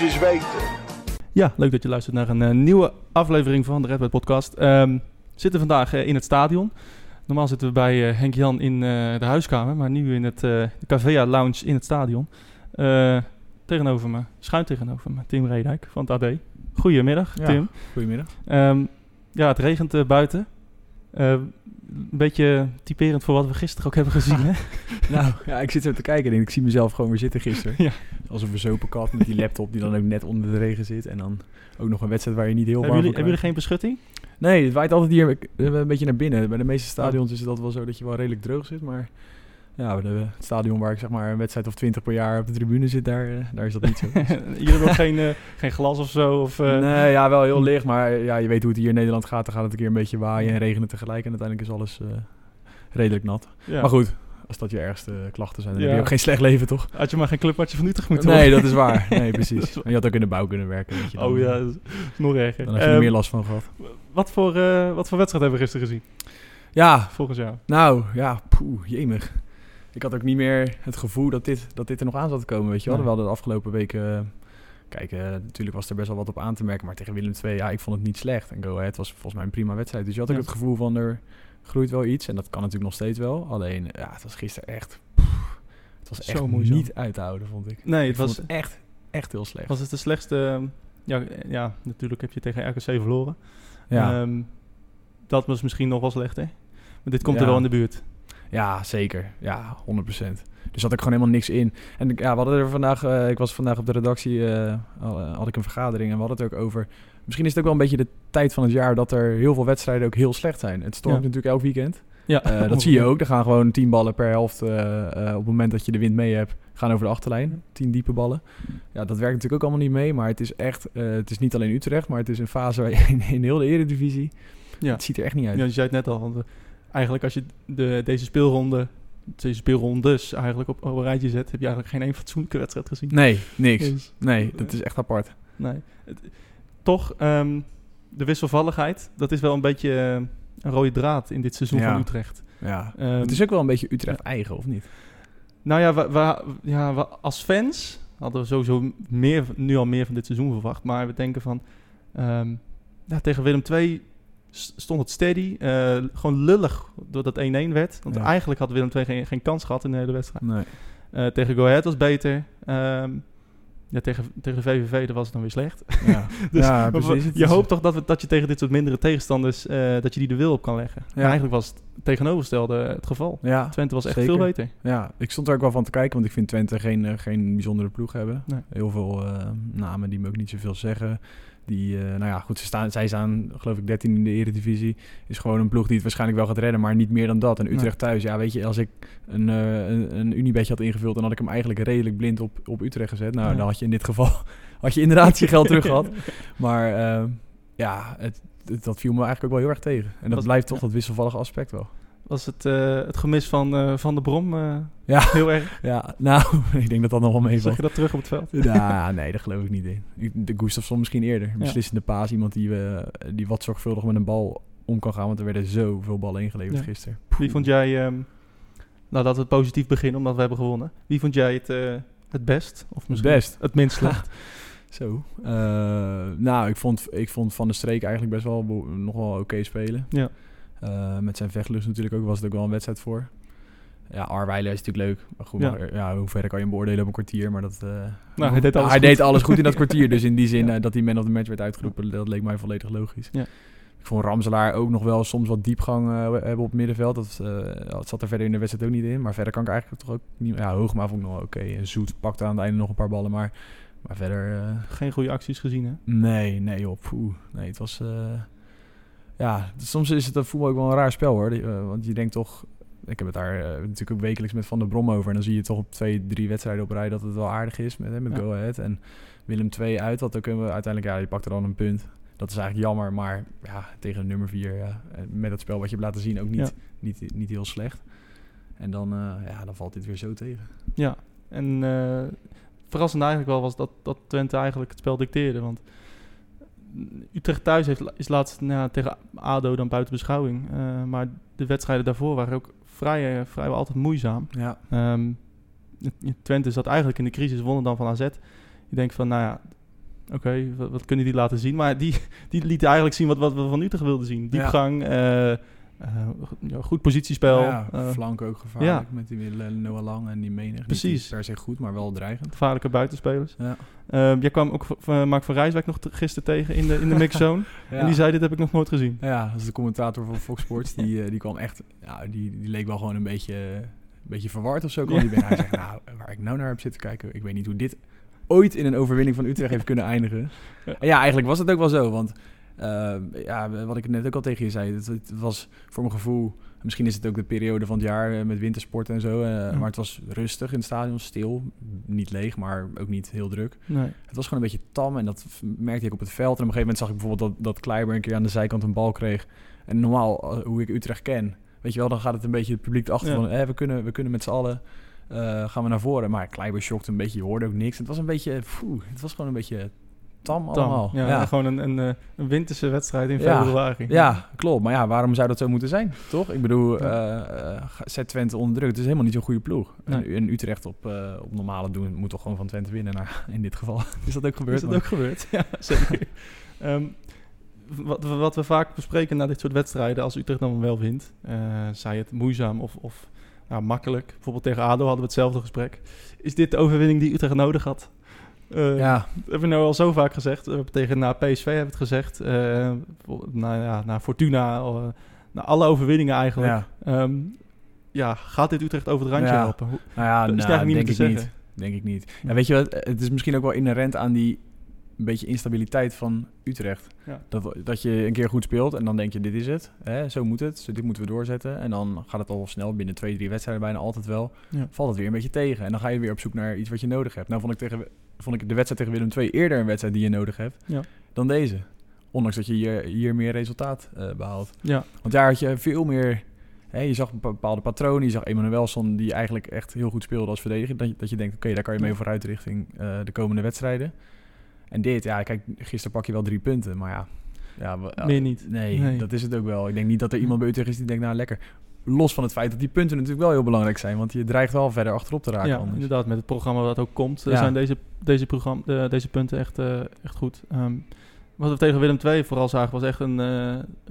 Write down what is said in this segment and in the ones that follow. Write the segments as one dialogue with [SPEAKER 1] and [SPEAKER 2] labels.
[SPEAKER 1] moest je eens weten.
[SPEAKER 2] Ja, leuk dat je luistert naar een eh, nieuwe aflevering van de Red Bull Podcast. Ehm, we zitten vandaag eh, in het stadion. Normaal zitten we bij eh, Henk Jan in eh, de huiskamer, maar nu in het eh, de Cavea Lounge in het stadion. Eh, tegenover me, schuin tegenover me, Tim Redijk van het AD. Goedemiddag,
[SPEAKER 3] Ja.
[SPEAKER 2] Tim.
[SPEAKER 3] Goedemiddag.
[SPEAKER 2] Ehm, ja, het regent buiten. Eh, een beetje typerend voor wat we gisteren ook hebben gezien. hè?
[SPEAKER 3] Nou, ja, ik zit er te kijken en ik zie mezelf gewoon weer zitten gisteren.
[SPEAKER 2] Ja.
[SPEAKER 3] Als een verzopen kat met die laptop die dan ook net onder de regen zit. En dan ook nog een wedstrijd waar je niet heel warm
[SPEAKER 2] hebben, jullie, hebben jullie geen beschutting?
[SPEAKER 3] Nee, het waait altijd hier een beetje naar binnen. Bij de meeste stadions is het altijd wel zo dat je wel redelijk droog zit. Maar ja, de, het stadion waar ik zeg maar een wedstrijd of twintig per jaar op de tribune zit, daar, eh, daar is dat niet zo.
[SPEAKER 2] jullie hebben geen, eh, geen glas of zo? Of, eh,
[SPEAKER 3] nee, ja, wel heel licht. Maar ja, je weet hoe het hier in Nederland gaat. Dan gaat het een keer een beetje waaien en regenen tegelijk. En uiteindelijk is alles redelijk nat.
[SPEAKER 2] ja.
[SPEAKER 3] Maar goed, als dat je ergste klachten zijn, dan
[SPEAKER 2] Ja.
[SPEAKER 3] heb je ook geen slecht leven, toch?
[SPEAKER 2] Had je maar geen clubwartje van Utrecht moeten
[SPEAKER 3] Nee, dat is waar. Nee, precies. Maar je had ook in de bouw kunnen werken. Weet je, dan,
[SPEAKER 2] Oh ja, dat is nog erger.
[SPEAKER 3] Dan heb je er
[SPEAKER 2] Ehm,
[SPEAKER 3] meer last van gehad.
[SPEAKER 2] wat, voor, wat voor wedstrijd hebben we gisteren gezien,
[SPEAKER 3] Ja,
[SPEAKER 2] volgens jou?
[SPEAKER 3] nou, ja, poeh, jemig. Ik had ook niet meer het gevoel dat dit, dat dit er nog aan zat te komen, weet je wel. We hadden de afgelopen weken... eh, Kijk, eh, natuurlijk was er best wel wat op aan te merken. Maar tegen Willem II, ja, ik vond het niet slecht. En Go Ahead was volgens mij een prima wedstrijd. Dus je had ook
[SPEAKER 2] Ja.
[SPEAKER 3] het gevoel van, er groeit wel iets. En dat kan natuurlijk nog steeds wel. Alleen, ja, het was gisteren echt... het was
[SPEAKER 2] Zo
[SPEAKER 3] echt
[SPEAKER 2] moeizaam.
[SPEAKER 3] niet uit te houden, vond ik.
[SPEAKER 2] Nee, het was,
[SPEAKER 3] het echt, echt heel slecht.
[SPEAKER 2] was het de slechtste... ehm, Ja, ja, natuurlijk heb je tegen RKC verloren.
[SPEAKER 3] ja.
[SPEAKER 2] Ehm, dat was misschien nog wel slechter. Maar dit komt er wel in de buurt.
[SPEAKER 3] Ja, zeker. Ja, 100%. Dus zat ik gewoon helemaal niks in. En ja, we hadden er vandaag, eh, ik was vandaag op de redactie, eh, eh, had ik een vergadering en we hadden het ook over. Misschien is het ook wel een beetje de tijd van het jaar dat er heel veel wedstrijden ook heel slecht zijn. Het stormt
[SPEAKER 2] Ja.
[SPEAKER 3] natuurlijk elk weekend.
[SPEAKER 2] Ja,
[SPEAKER 3] dat zie je ook. Er gaan gewoon tien ballen per helft op het moment dat je de wind mee hebt, gaan over de achterlijn. Tien diepe ballen. Ja, dat werkt natuurlijk ook allemaal niet mee, maar het is echt, het is niet alleen Utrecht, maar het is een fase waar je in, in heel de eredivisie,
[SPEAKER 2] Ja.
[SPEAKER 3] het ziet er echt niet uit.
[SPEAKER 2] Ja, je zei het net al. Want, eigenlijk als je de, deze speelronde, deze speelrondes eigenlijk op, op een rijtje zet, heb je eigenlijk geen één fatsoenlijke wedstrijd gezien.
[SPEAKER 3] Nee, niks.
[SPEAKER 2] Dus,
[SPEAKER 3] Nee, dat is echt apart.
[SPEAKER 2] nee. Het- toch, ehm, de wisselvalligheid, dat is wel een beetje eh, een rode draad in dit seizoen
[SPEAKER 3] Ja.
[SPEAKER 2] van Utrecht.
[SPEAKER 3] Ja.
[SPEAKER 2] Ehm,
[SPEAKER 3] het is ook wel een beetje Utrecht eigen, of niet?
[SPEAKER 2] Nou ja, we, we- ja we, als fans hadden we sowieso meer, nu al meer van dit seizoen verwacht. Maar we denken van, ehm, ja, tegen Willem II stond het steady. eh, gewoon lullig doordat 1-1 werd. Want
[SPEAKER 3] Ja.
[SPEAKER 2] eigenlijk had Willem II geen, geen kans gehad in de hele wedstrijd.
[SPEAKER 3] Nee.
[SPEAKER 2] Eh, tegen Go Ahead was beter. Ehm, ja, tegen, tegen VVV dat was het dan weer slecht.
[SPEAKER 3] Ja,
[SPEAKER 2] Dus
[SPEAKER 3] ja precies.
[SPEAKER 2] je hoopt toch dat, we, dat je tegen dit soort mindere tegenstanders... eh, dat je die de wil op kan leggen. Eigenlijk was het tegenovergestelde het geval.
[SPEAKER 3] Ja,
[SPEAKER 2] Twente was echt
[SPEAKER 3] zeker.
[SPEAKER 2] veel beter.
[SPEAKER 3] ja, ik stond er ook wel van te kijken, want ik vind Twente geen, geen bijzondere ploeg hebben.
[SPEAKER 2] Nee.
[SPEAKER 3] Heel veel namen die me ook niet zoveel zeggen. Die, eh, nou ja, goed, ze staan, zij staan geloof ik 13 in de eredivisie. Is gewoon een ploeg die het waarschijnlijk wel gaat redden, maar niet meer dan dat. En Utrecht thuis, ja, weet je, als ik een, eh een, een Unibetje had ingevuld, dan had ik hem eigenlijk redelijk blind op, op Utrecht gezet. Nou,
[SPEAKER 2] Ja.
[SPEAKER 3] dan had je in dit geval, had je inderdaad je geld terug gehad. Maar eh, ja, het, het- dat viel me eigenlijk ook wel heel erg tegen. En dat blijft toch
[SPEAKER 2] ja.
[SPEAKER 3] dat wisselvallige aspect wel.
[SPEAKER 2] Was het, eh, het gemis van, eh, van de Brom eh,
[SPEAKER 3] Ja.
[SPEAKER 2] heel erg?
[SPEAKER 3] Ja, nou, ik denk dat dat nog wel
[SPEAKER 2] Zag
[SPEAKER 3] meevalt.
[SPEAKER 2] je dat terug op het veld?
[SPEAKER 3] Ja, nee, daar geloof ik niet in. De Gustafsson misschien eerder. Een beslissende paas. Iemand die, die wat zorgvuldig met een bal om kan gaan. Want er werden zoveel ballen ingeleverd
[SPEAKER 2] Ja.
[SPEAKER 3] gisteren.
[SPEAKER 2] Wie vond jij, ehm, nou dat we het positief beginnen omdat we hebben gewonnen. Wie vond jij het, het best? Of misschien
[SPEAKER 3] best?
[SPEAKER 2] het minst slecht?
[SPEAKER 3] Zo. Nou, ik vond, ik vond Van der Streek eigenlijk best wel nog wel oké spelen.
[SPEAKER 2] ja.
[SPEAKER 3] Eh, met zijn vechtlust natuurlijk ook was het ook wel een wedstrijd voor. Ja, Arweiler is natuurlijk leuk. Maar goed,
[SPEAKER 2] Ja.
[SPEAKER 3] maar, ja, hoe ver kan je hem beoordelen op een kwartier? Maar dat, eh,
[SPEAKER 2] Nou, hij deed alles
[SPEAKER 3] hij
[SPEAKER 2] goed.
[SPEAKER 3] deed alles goed in dat kwartier. Dus in die zin
[SPEAKER 2] Ja.
[SPEAKER 3] eh, dat hij man of the match werd uitgeroepen, dat leek mij volledig logisch.
[SPEAKER 2] Ja.
[SPEAKER 3] Ik vond Ramselaar ook nog wel soms wat diepgang eh, hebben op het middenveld. Dat, eh, dat zat er verder in de wedstrijd ook niet in. Maar verder kan ik eigenlijk toch ook niet... Ja, Hoogma vond ik nog wel oké. En Zoet pakte aan het einde nog een paar ballen. Maar, maar verder... eh,
[SPEAKER 2] Geen goede acties gezien, hè?
[SPEAKER 3] nee, nee joh. Poeh. Nee, het was... eh, ja, soms is het een voetbal ook wel een raar spel hoor. Die, eh, want je denkt toch... Ik heb het daar eh, natuurlijk ook wekelijks met Van der Brom over. En dan zie je toch op twee, drie wedstrijden op rij dat het wel aardig is met, hè, met
[SPEAKER 2] Ja.
[SPEAKER 3] Go Ahead. En Willem 2 uit, wat ook kunnen we uiteindelijk... Ja, die pakte dan een punt. Dat is eigenlijk jammer, maar ja, tegen de nummer 4, ja, en met het spel wat je hebt laten zien, ook niet,
[SPEAKER 2] Ja.
[SPEAKER 3] niet, niet heel slecht. En dan, eh, ja, dan valt dit weer zo tegen.
[SPEAKER 2] Ja. En eh, verrassend eigenlijk wel was dat, dat Twente eigenlijk het spel dicteerde. Want Utrecht thuis heeft, is laatst nou, ja, tegen ADO dan buiten beschouwing. Eh, maar de wedstrijden daarvoor waren ook vrij, eh, vrijwel altijd moeizaam.
[SPEAKER 3] Ja,
[SPEAKER 2] het- Twente zat eigenlijk in de crisis, wonnen dan van AZ. Je denkt van, nou ja, oké, wat, wat kunnen die laten zien? Maar die, die liet eigenlijk zien wat, wat we van Utrecht wilden zien. Diepgang, eh, eh, ja, goed positiespel.
[SPEAKER 3] Ja,
[SPEAKER 2] eh,
[SPEAKER 3] flank ook gevaarlijk
[SPEAKER 2] ja.
[SPEAKER 3] met die Noah Lang en die menig.
[SPEAKER 2] Precies.
[SPEAKER 3] Niet per se goed, maar wel dreigend.
[SPEAKER 2] gevaarlijke buitenspelers.
[SPEAKER 3] Ja.
[SPEAKER 2] Eh, jij kwam ook van Mark van Rijswijk nog te- gisteren tegen in de, in de mixzone. En die zei, dit heb ik nog nooit gezien.
[SPEAKER 3] Ja, dat is de commentator van Fox Sports. Die, eh, die kwam echt... Ja, die, die leek wel gewoon een beetje, een beetje verward of zo. Kwam die binnen. Hij zegt, nou, waar ik nou naar heb zitten kijken... Ik weet niet hoe dit ooit in een overwinning van Utrecht heeft kunnen eindigen.
[SPEAKER 2] Ja.
[SPEAKER 3] En ja, eigenlijk was het ook wel zo. Want eh, ja, wat ik net ook al tegen je zei... Het, het was voor mijn gevoel... Misschien is het ook de periode van het jaar eh, met wintersport en zo. eh, Maar het was rustig in het stadion, stil. Niet leeg, maar ook niet heel druk.
[SPEAKER 2] Nee.
[SPEAKER 3] Het was gewoon een beetje tam en dat merkte ik op het veld. En op een gegeven moment zag ik bijvoorbeeld dat, dat Kleiber een keer aan de zijkant een bal kreeg. En normaal, eh, hoe ik Utrecht ken, weet je wel, dan gaat het een beetje het publiek achter
[SPEAKER 2] Ja.
[SPEAKER 3] van, eh, we, kunnen, we kunnen met z'n allen, gaan we naar voren. Maar Kleiber shockte een beetje, je hoorde ook niks. Het was een beetje, het was gewoon een beetje tam,
[SPEAKER 2] Tam.
[SPEAKER 3] allemaal.
[SPEAKER 2] Ja,
[SPEAKER 3] ja.
[SPEAKER 2] Gewoon een, een, eh, een winterse wedstrijd in februari.
[SPEAKER 3] Ja, klopt. Maar ja, waarom zou dat zo moeten zijn, toch? Ik bedoel, ga- zet Twente onder druk. Het is helemaal niet zo'n goede ploeg.
[SPEAKER 2] Nee.
[SPEAKER 3] En, Utrecht op, op normale doen moet toch gewoon van Twente winnen. Nou, in dit geval is dat ook gebeurd.
[SPEAKER 2] Is dat
[SPEAKER 3] maar-
[SPEAKER 2] ook gebeurd? Ja, zeker. Ehm, wat, we- wat we vaak bespreken na dit soort wedstrijden, als Utrecht dan wel wint, eh zij het moeizaam of, of nou, makkelijk. Bijvoorbeeld tegen ADO hadden we hetzelfde gesprek. Is dit de overwinning die Utrecht nodig had? Eh,
[SPEAKER 3] Ja,
[SPEAKER 2] Dat hebben we nou al zo vaak gezegd. We hebben tegen na PSV hebben we het gezegd. eh na, ja, na Fortuna. eh, na alle overwinningen eigenlijk.
[SPEAKER 3] ja.
[SPEAKER 2] Ehm, ja, gaat dit Utrecht over het randje
[SPEAKER 3] Ja.
[SPEAKER 2] helpen? Hoe-
[SPEAKER 3] Nou ja,
[SPEAKER 2] Dat is
[SPEAKER 3] nou,
[SPEAKER 2] eigenlijk niet
[SPEAKER 3] denk
[SPEAKER 2] meer
[SPEAKER 3] ik
[SPEAKER 2] te
[SPEAKER 3] niet.
[SPEAKER 2] zeggen.
[SPEAKER 3] Denk ik niet.
[SPEAKER 2] Ja.
[SPEAKER 3] Weet je wat, het is misschien ook wel inherent aan die een beetje instabiliteit van Utrecht.
[SPEAKER 2] Ja.
[SPEAKER 3] Dat, dat je een keer goed speelt en dan denk je, dit is het. Hè, zo moet het. Dit moeten we doorzetten. En dan gaat het al snel, binnen twee, drie wedstrijden bijna altijd wel.
[SPEAKER 2] Ja.
[SPEAKER 3] Valt het weer een beetje tegen. En dan ga je weer op zoek naar iets wat je nodig hebt. Nou vond ik, tegen, vond ik de wedstrijd tegen Willem II eerder een wedstrijd die je nodig hebt
[SPEAKER 2] Ja.
[SPEAKER 3] dan deze. Ondanks dat je hier, hier meer resultaat eh, behaalt.
[SPEAKER 2] Ja,
[SPEAKER 3] Want daar had je veel meer... Hè, je zag bepaalde patronen. Je zag Emanuelson die eigenlijk echt heel goed speelde als verdediger. Dat je, dat je denkt, oké, daar kan je mee vooruit richting eh, de komende wedstrijden. En dit, ja, kijk, gisteren pak je wel drie punten. Maar ja, ja,
[SPEAKER 2] meer niet.
[SPEAKER 3] Nee,
[SPEAKER 2] Nee.
[SPEAKER 3] dat is het ook wel. Ik denk niet dat er iemand bij Utrecht is die denkt, nou lekker. Los van het feit dat die punten natuurlijk wel heel belangrijk zijn. Want je dreigt wel verder achterop te raken
[SPEAKER 2] Ja,
[SPEAKER 3] anders.
[SPEAKER 2] inderdaad. Met het programma wat ook komt, eh,
[SPEAKER 3] Ja.
[SPEAKER 2] zijn deze, deze, programma, eh, deze punten echt, eh, echt goed. Ehm, wat we tegen Willem II vooral zagen, was echt een,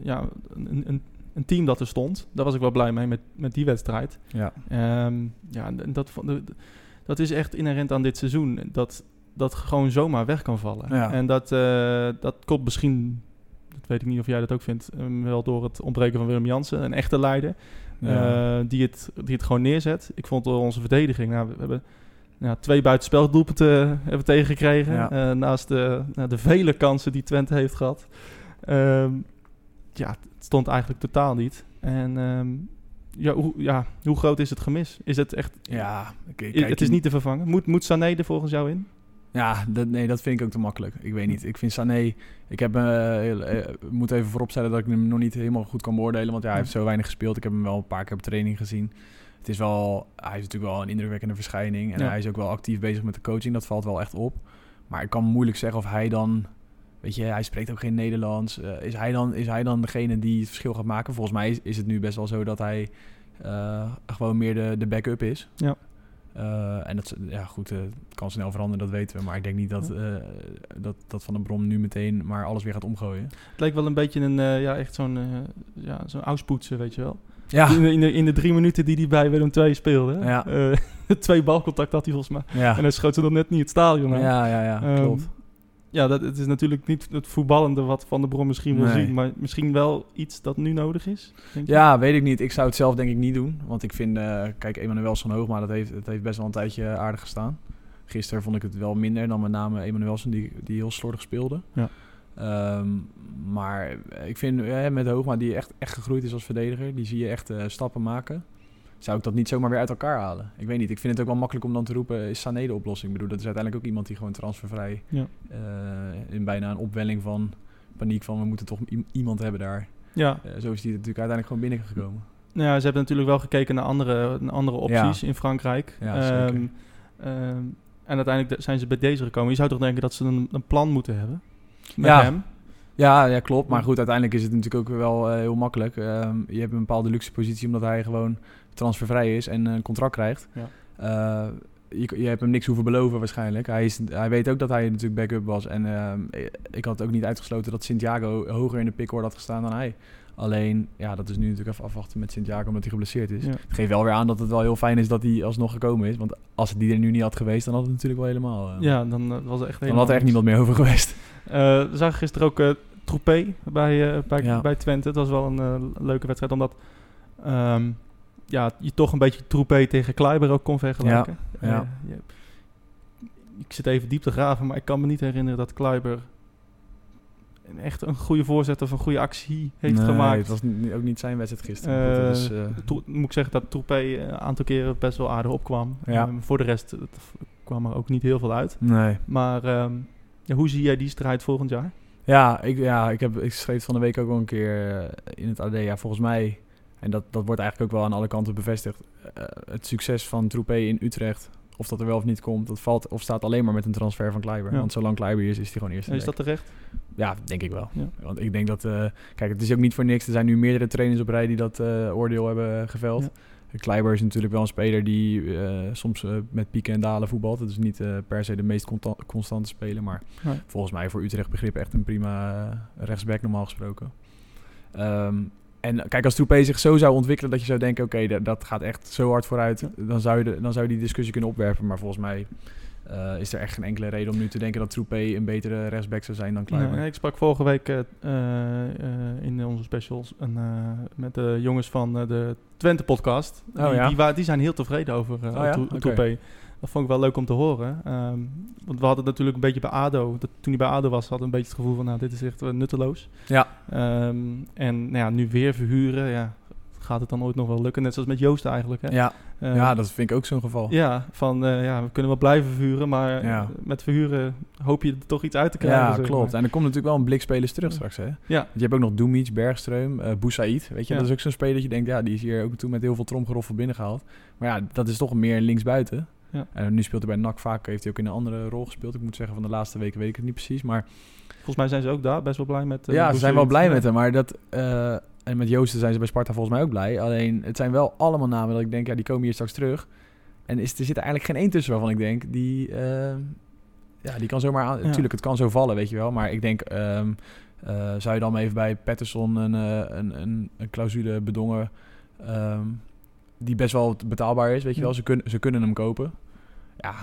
[SPEAKER 2] ja, een, een, een team dat er stond. Daar was ik wel blij mee met, met die wedstrijd.
[SPEAKER 3] Ja,
[SPEAKER 2] Ehm, ja, dat, dat is echt inherent aan dit seizoen. Dat dat gewoon zomaar weg kan vallen.
[SPEAKER 3] Ja.
[SPEAKER 2] En dat, dat komt misschien, dat weet ik niet of jij dat ook vindt, ehm, wel door het ontbreken van Willem Jansen, een echte leider,
[SPEAKER 3] Ja.
[SPEAKER 2] eh, die, het, die het gewoon neerzet. Ik vond door onze verdediging, nou, we hebben ja, twee buitenspeldoelpunten hebben tegengekregen,
[SPEAKER 3] Ja.
[SPEAKER 2] eh, naast de, nou, de vele kansen die Twente heeft gehad. Ehm, ja, het stond eigenlijk totaal niet. En ehm, ja, hoe, ja, hoe groot is het gemis? Is het echt...
[SPEAKER 3] ja kijk,
[SPEAKER 2] het is niet te vervangen. Moet, moet Sané er volgens jou in?
[SPEAKER 3] Ja, dat, nee, dat vind ik ook te makkelijk. Ik weet niet. Ik vind Sané... Ik heb, eh, moet even vooropstellen dat ik hem nog niet helemaal goed kan beoordelen. Want ja, hij heeft zo weinig gespeeld. Ik heb hem wel een paar keer op training gezien. Het is wel... Hij is natuurlijk wel een indrukwekkende verschijning. En
[SPEAKER 2] Ja.
[SPEAKER 3] hij is ook wel actief bezig met de coaching. Dat valt wel echt op. Maar ik kan moeilijk zeggen of hij dan... Weet je, hij spreekt ook geen Nederlands. Eh, is, hij dan, is hij dan degene die het verschil gaat maken? Volgens mij is, is het nu best wel zo dat hij gewoon meer de, de backup is.
[SPEAKER 2] Ja.
[SPEAKER 3] Eh, en dat, ja, goed, eh, het kan snel veranderen, dat weten we. Maar ik denk niet dat, eh, dat, dat Van den Brom nu meteen maar alles weer gaat omgooien.
[SPEAKER 2] Het leek wel een beetje een, ja, echt zo'n, ja, zo'n auspoetsen, weet je wel.
[SPEAKER 3] Ja,
[SPEAKER 2] In, de, in, de, in de drie minuten die hij bij Willem II speelde.
[SPEAKER 3] Ja.
[SPEAKER 2] twee balcontact had hij volgens mij.
[SPEAKER 3] ja.
[SPEAKER 2] En hij schoot ze dan net niet het stadion aan.
[SPEAKER 3] ja, ja, ja,
[SPEAKER 2] Ehm,
[SPEAKER 3] klopt.
[SPEAKER 2] Ja, dat, het is natuurlijk niet het voetballende wat Van der Brom misschien wil
[SPEAKER 3] Nee.
[SPEAKER 2] zien. Maar misschien wel iets dat nu nodig is. Denk je?
[SPEAKER 3] Ja, weet ik niet. Ik zou het zelf denk ik niet doen. Want ik vind, eh kijk, Emanuelson Hoogma, dat heeft, het heeft best wel een tijdje aardig gestaan. Gisteren vond ik het wel minder dan met name Emanuelson, die, die heel slordig speelde.
[SPEAKER 2] Ja.
[SPEAKER 3] Ehm, maar ik vind eh, met Hoogma, die echt, echt gegroeid is als verdediger, die zie je echt eh, stappen maken. Zou ik dat niet zomaar weer uit elkaar halen? Ik weet niet. Ik vind het ook wel makkelijk om dan te roepen, is Sané de oplossing? Ik bedoel, dat is uiteindelijk ook iemand die gewoon transfervrij
[SPEAKER 2] Ja.
[SPEAKER 3] eh, in bijna een opwelling van paniek van we moeten toch iemand hebben daar.
[SPEAKER 2] Ja.
[SPEAKER 3] Eh, zo is die natuurlijk uiteindelijk gewoon binnengekomen.
[SPEAKER 2] Nou ja, ze hebben natuurlijk wel gekeken naar andere, naar andere opties in Frankrijk.
[SPEAKER 3] Ja.
[SPEAKER 2] Ehm, ehm, en uiteindelijk de- zijn ze bij deze gekomen. Je zou toch denken dat ze een, een plan moeten hebben met
[SPEAKER 3] Ja.
[SPEAKER 2] hem?
[SPEAKER 3] Ja, ja, klopt. Maar goed, uiteindelijk is het natuurlijk ook wel eh, heel makkelijk. Ehm, je hebt een bepaalde luxe positie omdat hij gewoon transfervrij is en een contract krijgt.
[SPEAKER 2] Ja.
[SPEAKER 3] Eh, je, je hebt hem niks hoeven beloven waarschijnlijk. Hij, is, hij weet ook dat hij natuurlijk backup was. En ehm, ik had ook niet uitgesloten dat Santiago hoger in de pickorde had gestaan dan hij. Alleen, ja, dat is nu natuurlijk even afwachten met Santiago omdat hij geblesseerd is.
[SPEAKER 2] Ja.
[SPEAKER 3] Het geeft wel weer aan dat het wel heel fijn is dat hij alsnog gekomen is. Want als die er nu niet had geweest, dan had het natuurlijk wel helemaal... eh,
[SPEAKER 2] Ja, dan eh, was er echt
[SPEAKER 3] dan had er echt niemand meer over geweest.
[SPEAKER 2] Eh, we zagen gisteren ook eh Troepé bij, eh, bij,
[SPEAKER 3] Ja.
[SPEAKER 2] bij Twente. Het was wel een eh, leuke wedstrijd, omdat ehm, ja, je toch een beetje Troepé tegen Kleiber ook kon vergelijken.
[SPEAKER 3] Ja, ja.
[SPEAKER 2] Eh, je- ik zit even diep te graven, maar ik kan me niet herinneren dat Kleiber een echt een goede voorzet of een goede actie heeft
[SPEAKER 3] Nee,
[SPEAKER 2] gemaakt.
[SPEAKER 3] Het was ook niet zijn wedstrijd gisteren.
[SPEAKER 2] Eh, Tro- moet ik zeggen dat Troepé een aantal keren best wel aardig opkwam.
[SPEAKER 3] Ja.
[SPEAKER 2] Ehm, voor de rest kwam er ook niet heel veel uit.
[SPEAKER 3] nee.
[SPEAKER 2] Maar ehm, ja, hoe zie jij die strijd volgend jaar?
[SPEAKER 3] Ja, ik, ja ik, heb, ik schreef van de week ook al een keer eh, in het AD. Ja, volgens mij, en dat, dat wordt eigenlijk ook wel aan alle kanten bevestigd. eh, het succes van Troepé in Utrecht, of dat er wel of niet komt, dat valt of staat alleen maar met een transfer van Kleiber.
[SPEAKER 2] Ja.
[SPEAKER 3] Want zolang Kleiber hier is, is hij gewoon eerste.
[SPEAKER 2] Is dat terecht?
[SPEAKER 3] Ja, denk ik wel.
[SPEAKER 2] Ja.
[SPEAKER 3] Want ik denk dat, eh, kijk, het is ook niet voor niks. Er zijn nu meerdere trainers op rij die dat oordeel hebben geveld.
[SPEAKER 2] Ja.
[SPEAKER 3] Kleiber is natuurlijk wel een speler die eh, soms eh, met pieken en dalen voetbalt. Het is niet eh, per se de meest constante speler, maar
[SPEAKER 2] Nee.
[SPEAKER 3] volgens mij voor Utrecht begrip echt een prima rechtsback normaal gesproken. Ehm, en kijk, als Troepé zich zo zou ontwikkelen dat je zou denken, oké, dat- dat gaat echt zo hard vooruit,
[SPEAKER 2] Ja.
[SPEAKER 3] dan, zou je de, dan zou je die discussie kunnen opwerpen. Maar volgens mij eh, is er echt geen enkele reden om nu te denken dat Troepé een betere rechtsback zou zijn dan Kleiber.
[SPEAKER 2] Nee, ik sprak vorige week eh, eh, in onze specials een, met de jongens van de Twente podcast.
[SPEAKER 3] Oh,
[SPEAKER 2] die,
[SPEAKER 3] ja?
[SPEAKER 2] die, zijn heel tevreden over
[SPEAKER 3] Oh, ja?
[SPEAKER 2] Troepé. Dat vond ik wel leuk om te horen. Ehm, want we hadden natuurlijk een beetje bij ADO, dat, toen hij bij ADO was, hadden we een beetje het gevoel van, nou, dit is echt nutteloos.
[SPEAKER 3] Ja.
[SPEAKER 2] Ehm, en nou ja, nu weer verhuren, ja, gaat het dan ooit nog wel lukken? Net zoals met Joost eigenlijk. Hè?
[SPEAKER 3] Ja,
[SPEAKER 2] Ehm,
[SPEAKER 3] ja, dat vind ik ook zo'n geval.
[SPEAKER 2] ja, van eh, ja, we kunnen wel blijven verhuren, maar
[SPEAKER 3] Ja.
[SPEAKER 2] met verhuren hoop je er toch iets uit te krijgen.
[SPEAKER 3] Ja, klopt.
[SPEAKER 2] maar.
[SPEAKER 3] En er komt natuurlijk wel een blik spelers terug straks, hè?
[SPEAKER 2] Ja.
[SPEAKER 3] Want je hebt ook nog Dumic, Bergström, eh Boussaïd. Weet je,
[SPEAKER 2] Ja.
[SPEAKER 3] dat is ook zo'n speler dat je denkt, ja, die is hier ook toen met heel veel tromgeroffel binnengehaald. Maar ja, dat is toch meer linksbuiten.
[SPEAKER 2] Ja.
[SPEAKER 3] En nu speelt hij bij NAC vaak, heeft hij ook in een andere rol gespeeld. Ik moet zeggen, van de laatste weken weet ik het niet precies. Maar
[SPEAKER 2] Volgens mij zijn ze ook daar best wel blij met. eh,
[SPEAKER 3] ja, ze zijn wel blij met hem. Maar dat, eh, en met Joosten zijn ze bij Sparta volgens mij ook blij. Alleen, het zijn wel allemaal namen dat ik denk, ja, die komen hier straks terug. En is, er zit er eigenlijk geen één tussen waarvan ik denk, die, eh, ja, die kan zomaar aan.
[SPEAKER 2] Ja.
[SPEAKER 3] Natuurlijk, het kan zo vallen, weet je wel. Maar ik denk, ehm, eh, zou je dan even bij Patterson een, eh, een, een, een clausule bedongen ehm, die best wel betaalbaar is, weet je wel. Ze, kunnen ze kunnen hem kopen. Ja,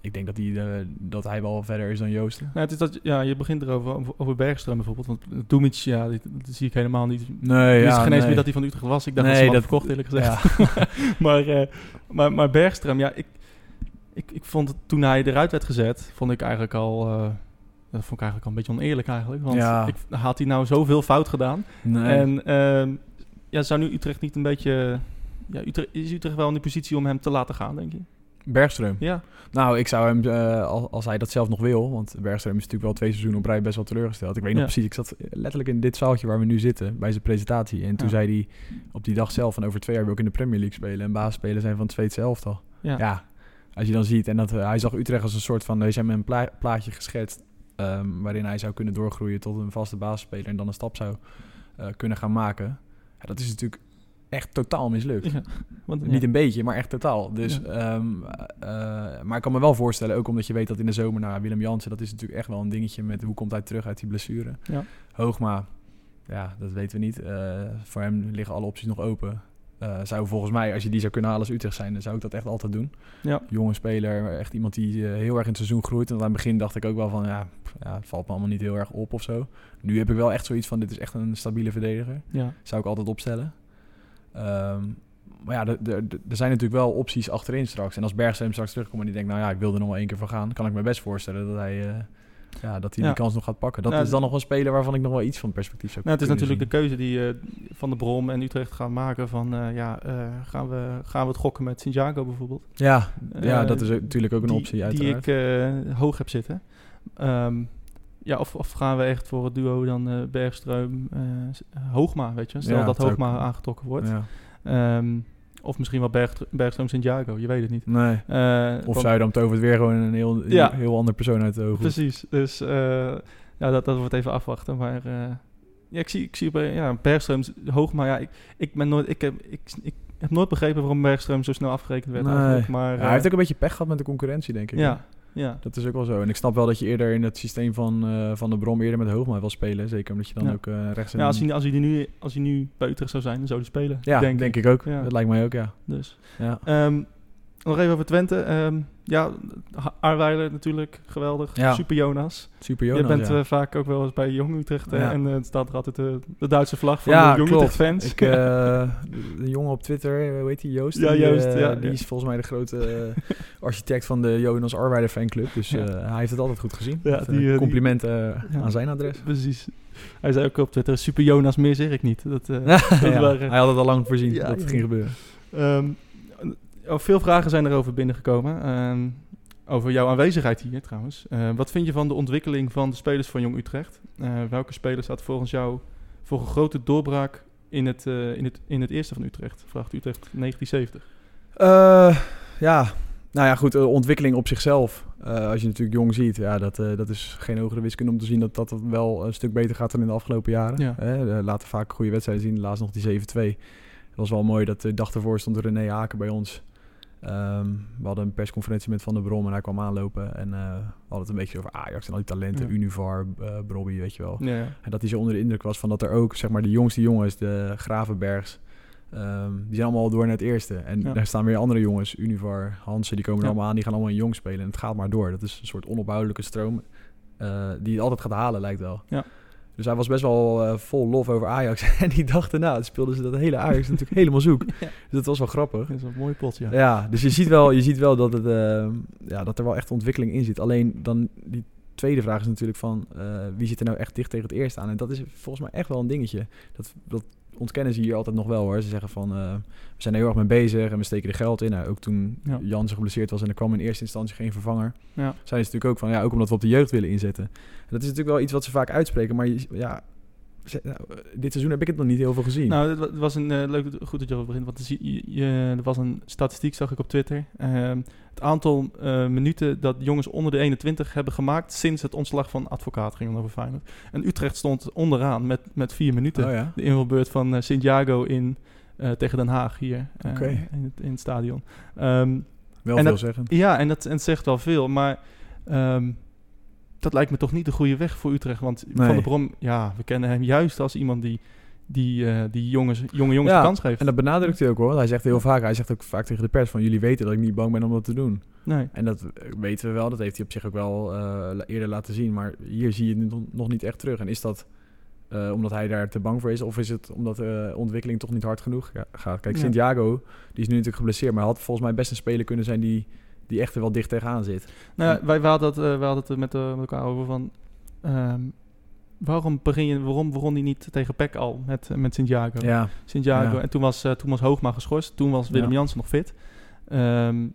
[SPEAKER 3] ik denk dat, die, eh, dat hij wel verder is dan Joosten.
[SPEAKER 2] Nou, het is dat, ja, je begint erover over, over Bergström bijvoorbeeld. Want Dumic, ja, die, dat zie ik helemaal niet.
[SPEAKER 3] Nee,
[SPEAKER 2] Ik wist
[SPEAKER 3] ja,
[SPEAKER 2] geen eens
[SPEAKER 3] nee.
[SPEAKER 2] meer dat hij van Utrecht was. Ik dacht
[SPEAKER 3] Nee,
[SPEAKER 2] dat ze
[SPEAKER 3] dat-
[SPEAKER 2] verkocht, eerlijk gezegd. maar, eh, maar, maar Bergström, ja, ik, ik, ik vond het toen hij eruit werd gezet, vond ik eigenlijk al... eh, dat vond ik eigenlijk al een beetje oneerlijk eigenlijk. Want
[SPEAKER 3] Ja.
[SPEAKER 2] ik, had hij nou zoveel fout gedaan.
[SPEAKER 3] Nee.
[SPEAKER 2] En ehm, ja, zou nu Utrecht niet een beetje... Ja, Utrecht, is Utrecht wel in de positie om hem te laten gaan, denk je?
[SPEAKER 3] Bergström.
[SPEAKER 2] Ja,
[SPEAKER 3] Nou, ik zou hem, eh, als, als hij dat zelf nog wil, want Bergström is natuurlijk wel twee seizoenen op rij best wel teleurgesteld. Ik weet nog
[SPEAKER 2] Ja.
[SPEAKER 3] precies, ik zat letterlijk in dit zaaltje waar we nu zitten, bij zijn presentatie. En toen
[SPEAKER 2] Ja.
[SPEAKER 3] zei hij op die dag zelf van over twee jaar wil ik in de Premier League spelen en basisspelen zijn van het Zweedse elftal.
[SPEAKER 2] ja.
[SPEAKER 3] Ja, als je dan ziet, en dat, eh, hij zag Utrecht als een soort van, er is hem een pla- plaatje geschetst ehm, waarin hij zou kunnen doorgroeien tot een vaste basisspeler en dan een stap zou eh, kunnen gaan maken. Ja, dat is natuurlijk echt totaal mislukt.
[SPEAKER 2] Ja, want, ja.
[SPEAKER 3] Niet een beetje, maar echt totaal. Dus,
[SPEAKER 2] Ja.
[SPEAKER 3] ehm, eh, maar ik kan me wel voorstellen, ook omdat je weet dat in de zomer, nou, Willem Jansen, dat is natuurlijk echt wel een dingetje met hoe komt hij terug uit die blessure.
[SPEAKER 2] Ja.
[SPEAKER 3] Hoogma, ja, dat weten we niet. Eh, voor hem liggen alle opties nog open. Eh, zou volgens mij, als je die zou kunnen halen als Utrecht zijn, dan zou ik dat echt altijd doen.
[SPEAKER 2] Ja.
[SPEAKER 3] Jonge speler, echt iemand die heel erg in het seizoen groeit. Want aan het begin dacht ik ook wel van, ja, pff, ja, het valt me allemaal niet heel erg op of zo. Nu heb ik wel echt zoiets van, dit is echt een stabiele verdediger. Zou ik altijd opstellen. Ehm, maar ja, er zijn natuurlijk wel opties achterin straks. En als Bergström straks terugkomt en die denkt, nou ja, ik wil er nog wel één keer van gaan, kan ik me best voorstellen dat hij, eh, ja, dat hij
[SPEAKER 2] Ja.
[SPEAKER 3] die kans nog gaat pakken. Dat
[SPEAKER 2] Nou,
[SPEAKER 3] is dan nog een speler waarvan ik nog wel iets van perspectief zou
[SPEAKER 2] Nou, het is natuurlijk de keuze die eh, Van de Brom en Utrecht gaan maken van... eh, ja, gaan, we, gaan we het gokken met Santiago bijvoorbeeld?
[SPEAKER 3] Ja, ja, dat is natuurlijk ook een
[SPEAKER 2] die,
[SPEAKER 3] optie uiteraard.
[SPEAKER 2] Die ik hoog heb zitten. Ehm, ja, of, of gaan we echt voor het duo dan Bergström, eh, S- Hoogma, weet je? Stel
[SPEAKER 3] Ja,
[SPEAKER 2] dat
[SPEAKER 3] het
[SPEAKER 2] Hoogma aangetrokken wordt.
[SPEAKER 3] ja.
[SPEAKER 2] Ehm, of misschien wel Berg, Bergström Santiago, je weet het niet.
[SPEAKER 3] Nee.
[SPEAKER 2] Eh,
[SPEAKER 3] Of
[SPEAKER 2] want-
[SPEAKER 3] zou je dan tovert weer gewoon een heel,
[SPEAKER 2] Ja.
[SPEAKER 3] heel ander persoon uit de ogen.
[SPEAKER 2] Precies, dus ja, dat, dat wordt even afwachten. Maar ja, ik zie, ik zie bij ja, Bergström, Hoogma, ja, ik, ik ben nooit, ik heb, ik, ik heb nooit begrepen waarom Bergström zo snel afgerekend werd
[SPEAKER 3] Nee.
[SPEAKER 2] Maar,
[SPEAKER 3] Ja, hij heeft ook een beetje pech gehad met de concurrentie, denk ik.
[SPEAKER 2] ja, ja.
[SPEAKER 3] Dat is ook wel zo. En ik snap wel dat je eerder in het systeem van, eh, van de Brom eerder met Hoogma wil spelen. Zeker omdat je dan
[SPEAKER 2] Ja.
[SPEAKER 3] ook eh, rechts
[SPEAKER 2] ja als, hij, als, hij nu, als hij nu bij Utrecht zou zijn, dan zou hij spelen.
[SPEAKER 3] ja,
[SPEAKER 2] denk,
[SPEAKER 3] denk,
[SPEAKER 2] ik.
[SPEAKER 3] ook.
[SPEAKER 2] Ja.
[SPEAKER 3] Dat lijkt mij ook, ja.
[SPEAKER 2] Dus.
[SPEAKER 3] ja.
[SPEAKER 2] Ehm, nog even over Twente. Ehm, ja, Aarweiler natuurlijk, geweldig.
[SPEAKER 3] Ja.
[SPEAKER 2] Super Jonas.
[SPEAKER 3] Super
[SPEAKER 2] Je
[SPEAKER 3] Jonas,
[SPEAKER 2] bent
[SPEAKER 3] ja.
[SPEAKER 2] eh, vaak ook wel eens bij Jong Utrecht. eh,
[SPEAKER 3] Ja.
[SPEAKER 2] En eh, het staat er altijd de, de Duitse vlag van de Jong. Utrecht fans.
[SPEAKER 3] Ik, eh, de, jongen op Twitter, eh, hoe heet die, Joost?
[SPEAKER 2] Ja,
[SPEAKER 3] die,
[SPEAKER 2] Joost,
[SPEAKER 3] eh,
[SPEAKER 2] ja,
[SPEAKER 3] die is volgens mij de grote eh, architect van de Jonas Arbeider fanclub. Dus eh, hij heeft het altijd goed gezien.
[SPEAKER 2] Ja, die,
[SPEAKER 3] eh,
[SPEAKER 2] eh, die-
[SPEAKER 3] complimenten eh, aan zijn adres.
[SPEAKER 2] Precies. Hij zei ook op Twitter, Super Jonas, meer zeg ik niet. Dat, eh, dat waren-
[SPEAKER 3] Hij had het al lang voorzien
[SPEAKER 2] Ja,
[SPEAKER 3] dat het ging gebeuren.
[SPEAKER 2] Ehm, oh, veel vragen zijn erover binnengekomen. Ehm, over jouw aanwezigheid hier trouwens. Eh, wat vind je van de ontwikkeling van de spelers van Jong Utrecht? Eh, welke speler staat volgens jou voor een grote doorbraak in het, eh, in het, in het eerste van Utrecht? Vraagt Utrecht 1970.
[SPEAKER 3] Eh, ja, nou ja, goed, ontwikkeling op zichzelf. Als je natuurlijk jong ziet, ja, dat, dat is geen hogere wiskunde om te zien dat dat wel een stuk beter gaat dan in de afgelopen jaren.
[SPEAKER 2] Ja.
[SPEAKER 3] Eh, laten vaak goede wedstrijden zien. Laatst nog die 7-2. Het was wel mooi dat de dag ervoor stond René Haken bij ons. Ehm, we hadden een persconferentie met Van der Brom en hij kwam aanlopen. En eh, we hadden het een beetje over Ajax en al die talenten.
[SPEAKER 2] Ja.
[SPEAKER 3] Univar, uh, Brobby, weet je wel.
[SPEAKER 2] Ja, ja.
[SPEAKER 3] En dat hij zo onder de indruk was van dat er ook, zeg maar, de jongste jongens, de Gravenbergs, ehm, die zijn allemaal al door naar het eerste. En daar staan weer andere jongens, Univar, Hansen, die komen er allemaal aan, die gaan allemaal in jong spelen. En het gaat maar door. Dat is een soort onophoudelijke stroom eh, die het altijd gaat halen, lijkt wel.
[SPEAKER 2] Ja.
[SPEAKER 3] Dus hij was best wel eh, vol lof over Ajax. en die dag daarna speelden ze dat hele Ajax natuurlijk helemaal zoek.
[SPEAKER 2] Ja.
[SPEAKER 3] Dus dat was wel grappig.
[SPEAKER 2] Dat is een mooi pot, ja.
[SPEAKER 3] Ja, dus je ziet wel, je ziet wel dat, het, eh, ja, dat er wel echt ontwikkeling in zit. Alleen dan die tweede vraag is natuurlijk van eh, wie zit er nou echt dicht tegen het eerste aan? En dat is volgens mij echt wel een dingetje. Dat, dat ontkennen ze hier altijd nog wel hoor. Ze zeggen van eh, we zijn er heel erg mee bezig en we steken er geld in. Nou, ook toen
[SPEAKER 2] Ja.
[SPEAKER 3] Jan geblesseerd was en er kwam in eerste instantie geen vervanger.
[SPEAKER 2] Ja.
[SPEAKER 3] Zijn ze natuurlijk ook van ja, ook omdat we op de jeugd willen inzetten. En dat is natuurlijk wel iets wat ze vaak uitspreken, maar ja. Nou, dit seizoen heb ik het nog niet heel veel gezien.
[SPEAKER 2] Nou, het wa- het was een eh, leuk, goed dat je erover begint. Want er je, je- er was een statistiek, zag ik op Twitter. Ehm, het aantal eh, minuten dat jongens onder de 21 hebben gemaakt sinds het ontslag van advocaat ging over Feyenoord. En Utrecht stond onderaan met, met vier minuten.
[SPEAKER 3] oh ja.
[SPEAKER 2] De invalbeurt van eh Santiago in tegen Den Haag hier in, het, in het stadion. Ehm,
[SPEAKER 3] Wel veel
[SPEAKER 2] dat-
[SPEAKER 3] zeggen.
[SPEAKER 2] ja, en dat en het zegt wel veel, maar ehm, dat lijkt me toch niet de goede weg voor Utrecht. Want Van der Brom, ja, we kennen hem juist als iemand die die, eh, die jongens, jonge jongens
[SPEAKER 3] Ja,
[SPEAKER 2] de kans geeft.
[SPEAKER 3] En dat benadrukt hij ook hoor. Hij zegt heel vaak, hij zegt ook vaak tegen de pers van jullie weten dat ik niet bang ben om dat te doen.
[SPEAKER 2] nee.
[SPEAKER 3] En dat weten we wel, dat heeft hij op zich ook wel eh, eerder laten zien. Maar hier zie je het nog- niet echt terug. En is dat eh, omdat hij daar te bang voor is? Of is het omdat de ontwikkeling toch niet hard genoeg gaat? Kijk. Santiago, die is nu natuurlijk geblesseerd. Maar had volgens mij best een speler kunnen zijn die, die echt er wel dicht tegenaan zit.
[SPEAKER 2] Nou, wij, wij hadden het, eh, wij hadden het met, eh, met elkaar over van... ehm, waarom begin je, waarom begon hij niet tegen PEC al met, eh, met Santiago?
[SPEAKER 3] Ja,
[SPEAKER 2] Santiago.
[SPEAKER 3] Ja.
[SPEAKER 2] En toen was, toen was Hoogma geschorst. Toen was Willem
[SPEAKER 3] Ja.
[SPEAKER 2] Jansen nog fit. Ehm,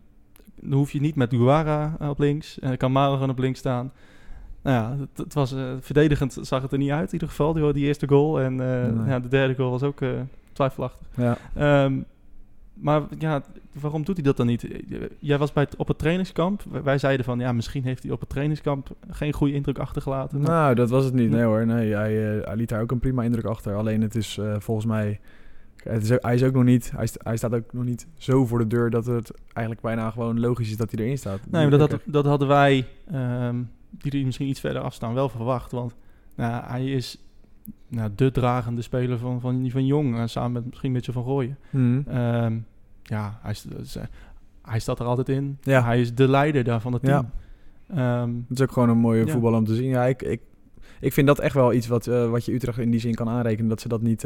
[SPEAKER 2] dan hoef je niet met Guara op links. En kan Maro gewoon op links staan. Nou ja, het, het was, verdedigend zag het er niet uit in ieder geval, die, die eerste goal. En ja, de derde goal was ook twijfelachtig.
[SPEAKER 3] ja.
[SPEAKER 2] Ehm, maar ja, waarom doet hij dat dan niet? Jij was bij het, op het trainingskamp. Wij- zeiden van, ja, misschien heeft hij op het trainingskamp geen goede indruk achtergelaten. Maar-
[SPEAKER 3] Nou, dat was het niet.
[SPEAKER 2] Nee.
[SPEAKER 3] Hoor. Nee, hij, eh, hij liet daar ook een prima indruk achter. Alleen het is eh, volgens mij... Het is, hij is ook nog niet... Hij, hij staat ook nog niet zo voor de deur dat het eigenlijk bijna gewoon logisch is dat hij erin staat.
[SPEAKER 2] Nee, maar dat, had, dat hadden wij, ehm, die er misschien iets verder afstaan, wel verwacht. Want nou, hij is nou, de dragende speler van, van, van Jong, eh, samen met misschien Mitchell van Rooyen.
[SPEAKER 3] Mhm.
[SPEAKER 2] Ehm, ja, hij, eh, hij staat er altijd in.
[SPEAKER 3] Ja.
[SPEAKER 2] Hij is de leider daar van het team. Ehm,
[SPEAKER 3] Het is ook gewoon een mooie
[SPEAKER 2] Ja.
[SPEAKER 3] voetbal om te zien. Ja, ik, ik, ik vind dat echt wel iets wat, eh, wat je Utrecht in die zin kan aanrekenen. Dat ze dat niet,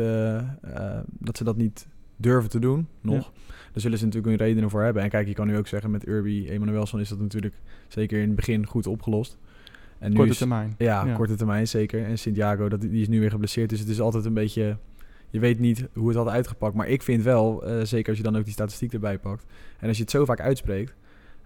[SPEAKER 3] dat ze dat niet durven te doen, nog. Daar zullen ze natuurlijk hun redenen voor hebben. En kijk, je kan nu ook zeggen met Urbi Emanuelson is dat natuurlijk zeker in het begin goed opgelost. En
[SPEAKER 2] korte
[SPEAKER 3] is,
[SPEAKER 2] termijn.
[SPEAKER 3] Ja,
[SPEAKER 2] Ja.
[SPEAKER 3] korte termijn zeker. En Santiago, dat, die is nu weer geblesseerd. Dus het is altijd een beetje... Je weet niet hoe het had uitgepakt. Maar ik vind wel, eh, zeker als je dan ook die statistiek erbij pakt... en als je het zo vaak uitspreekt...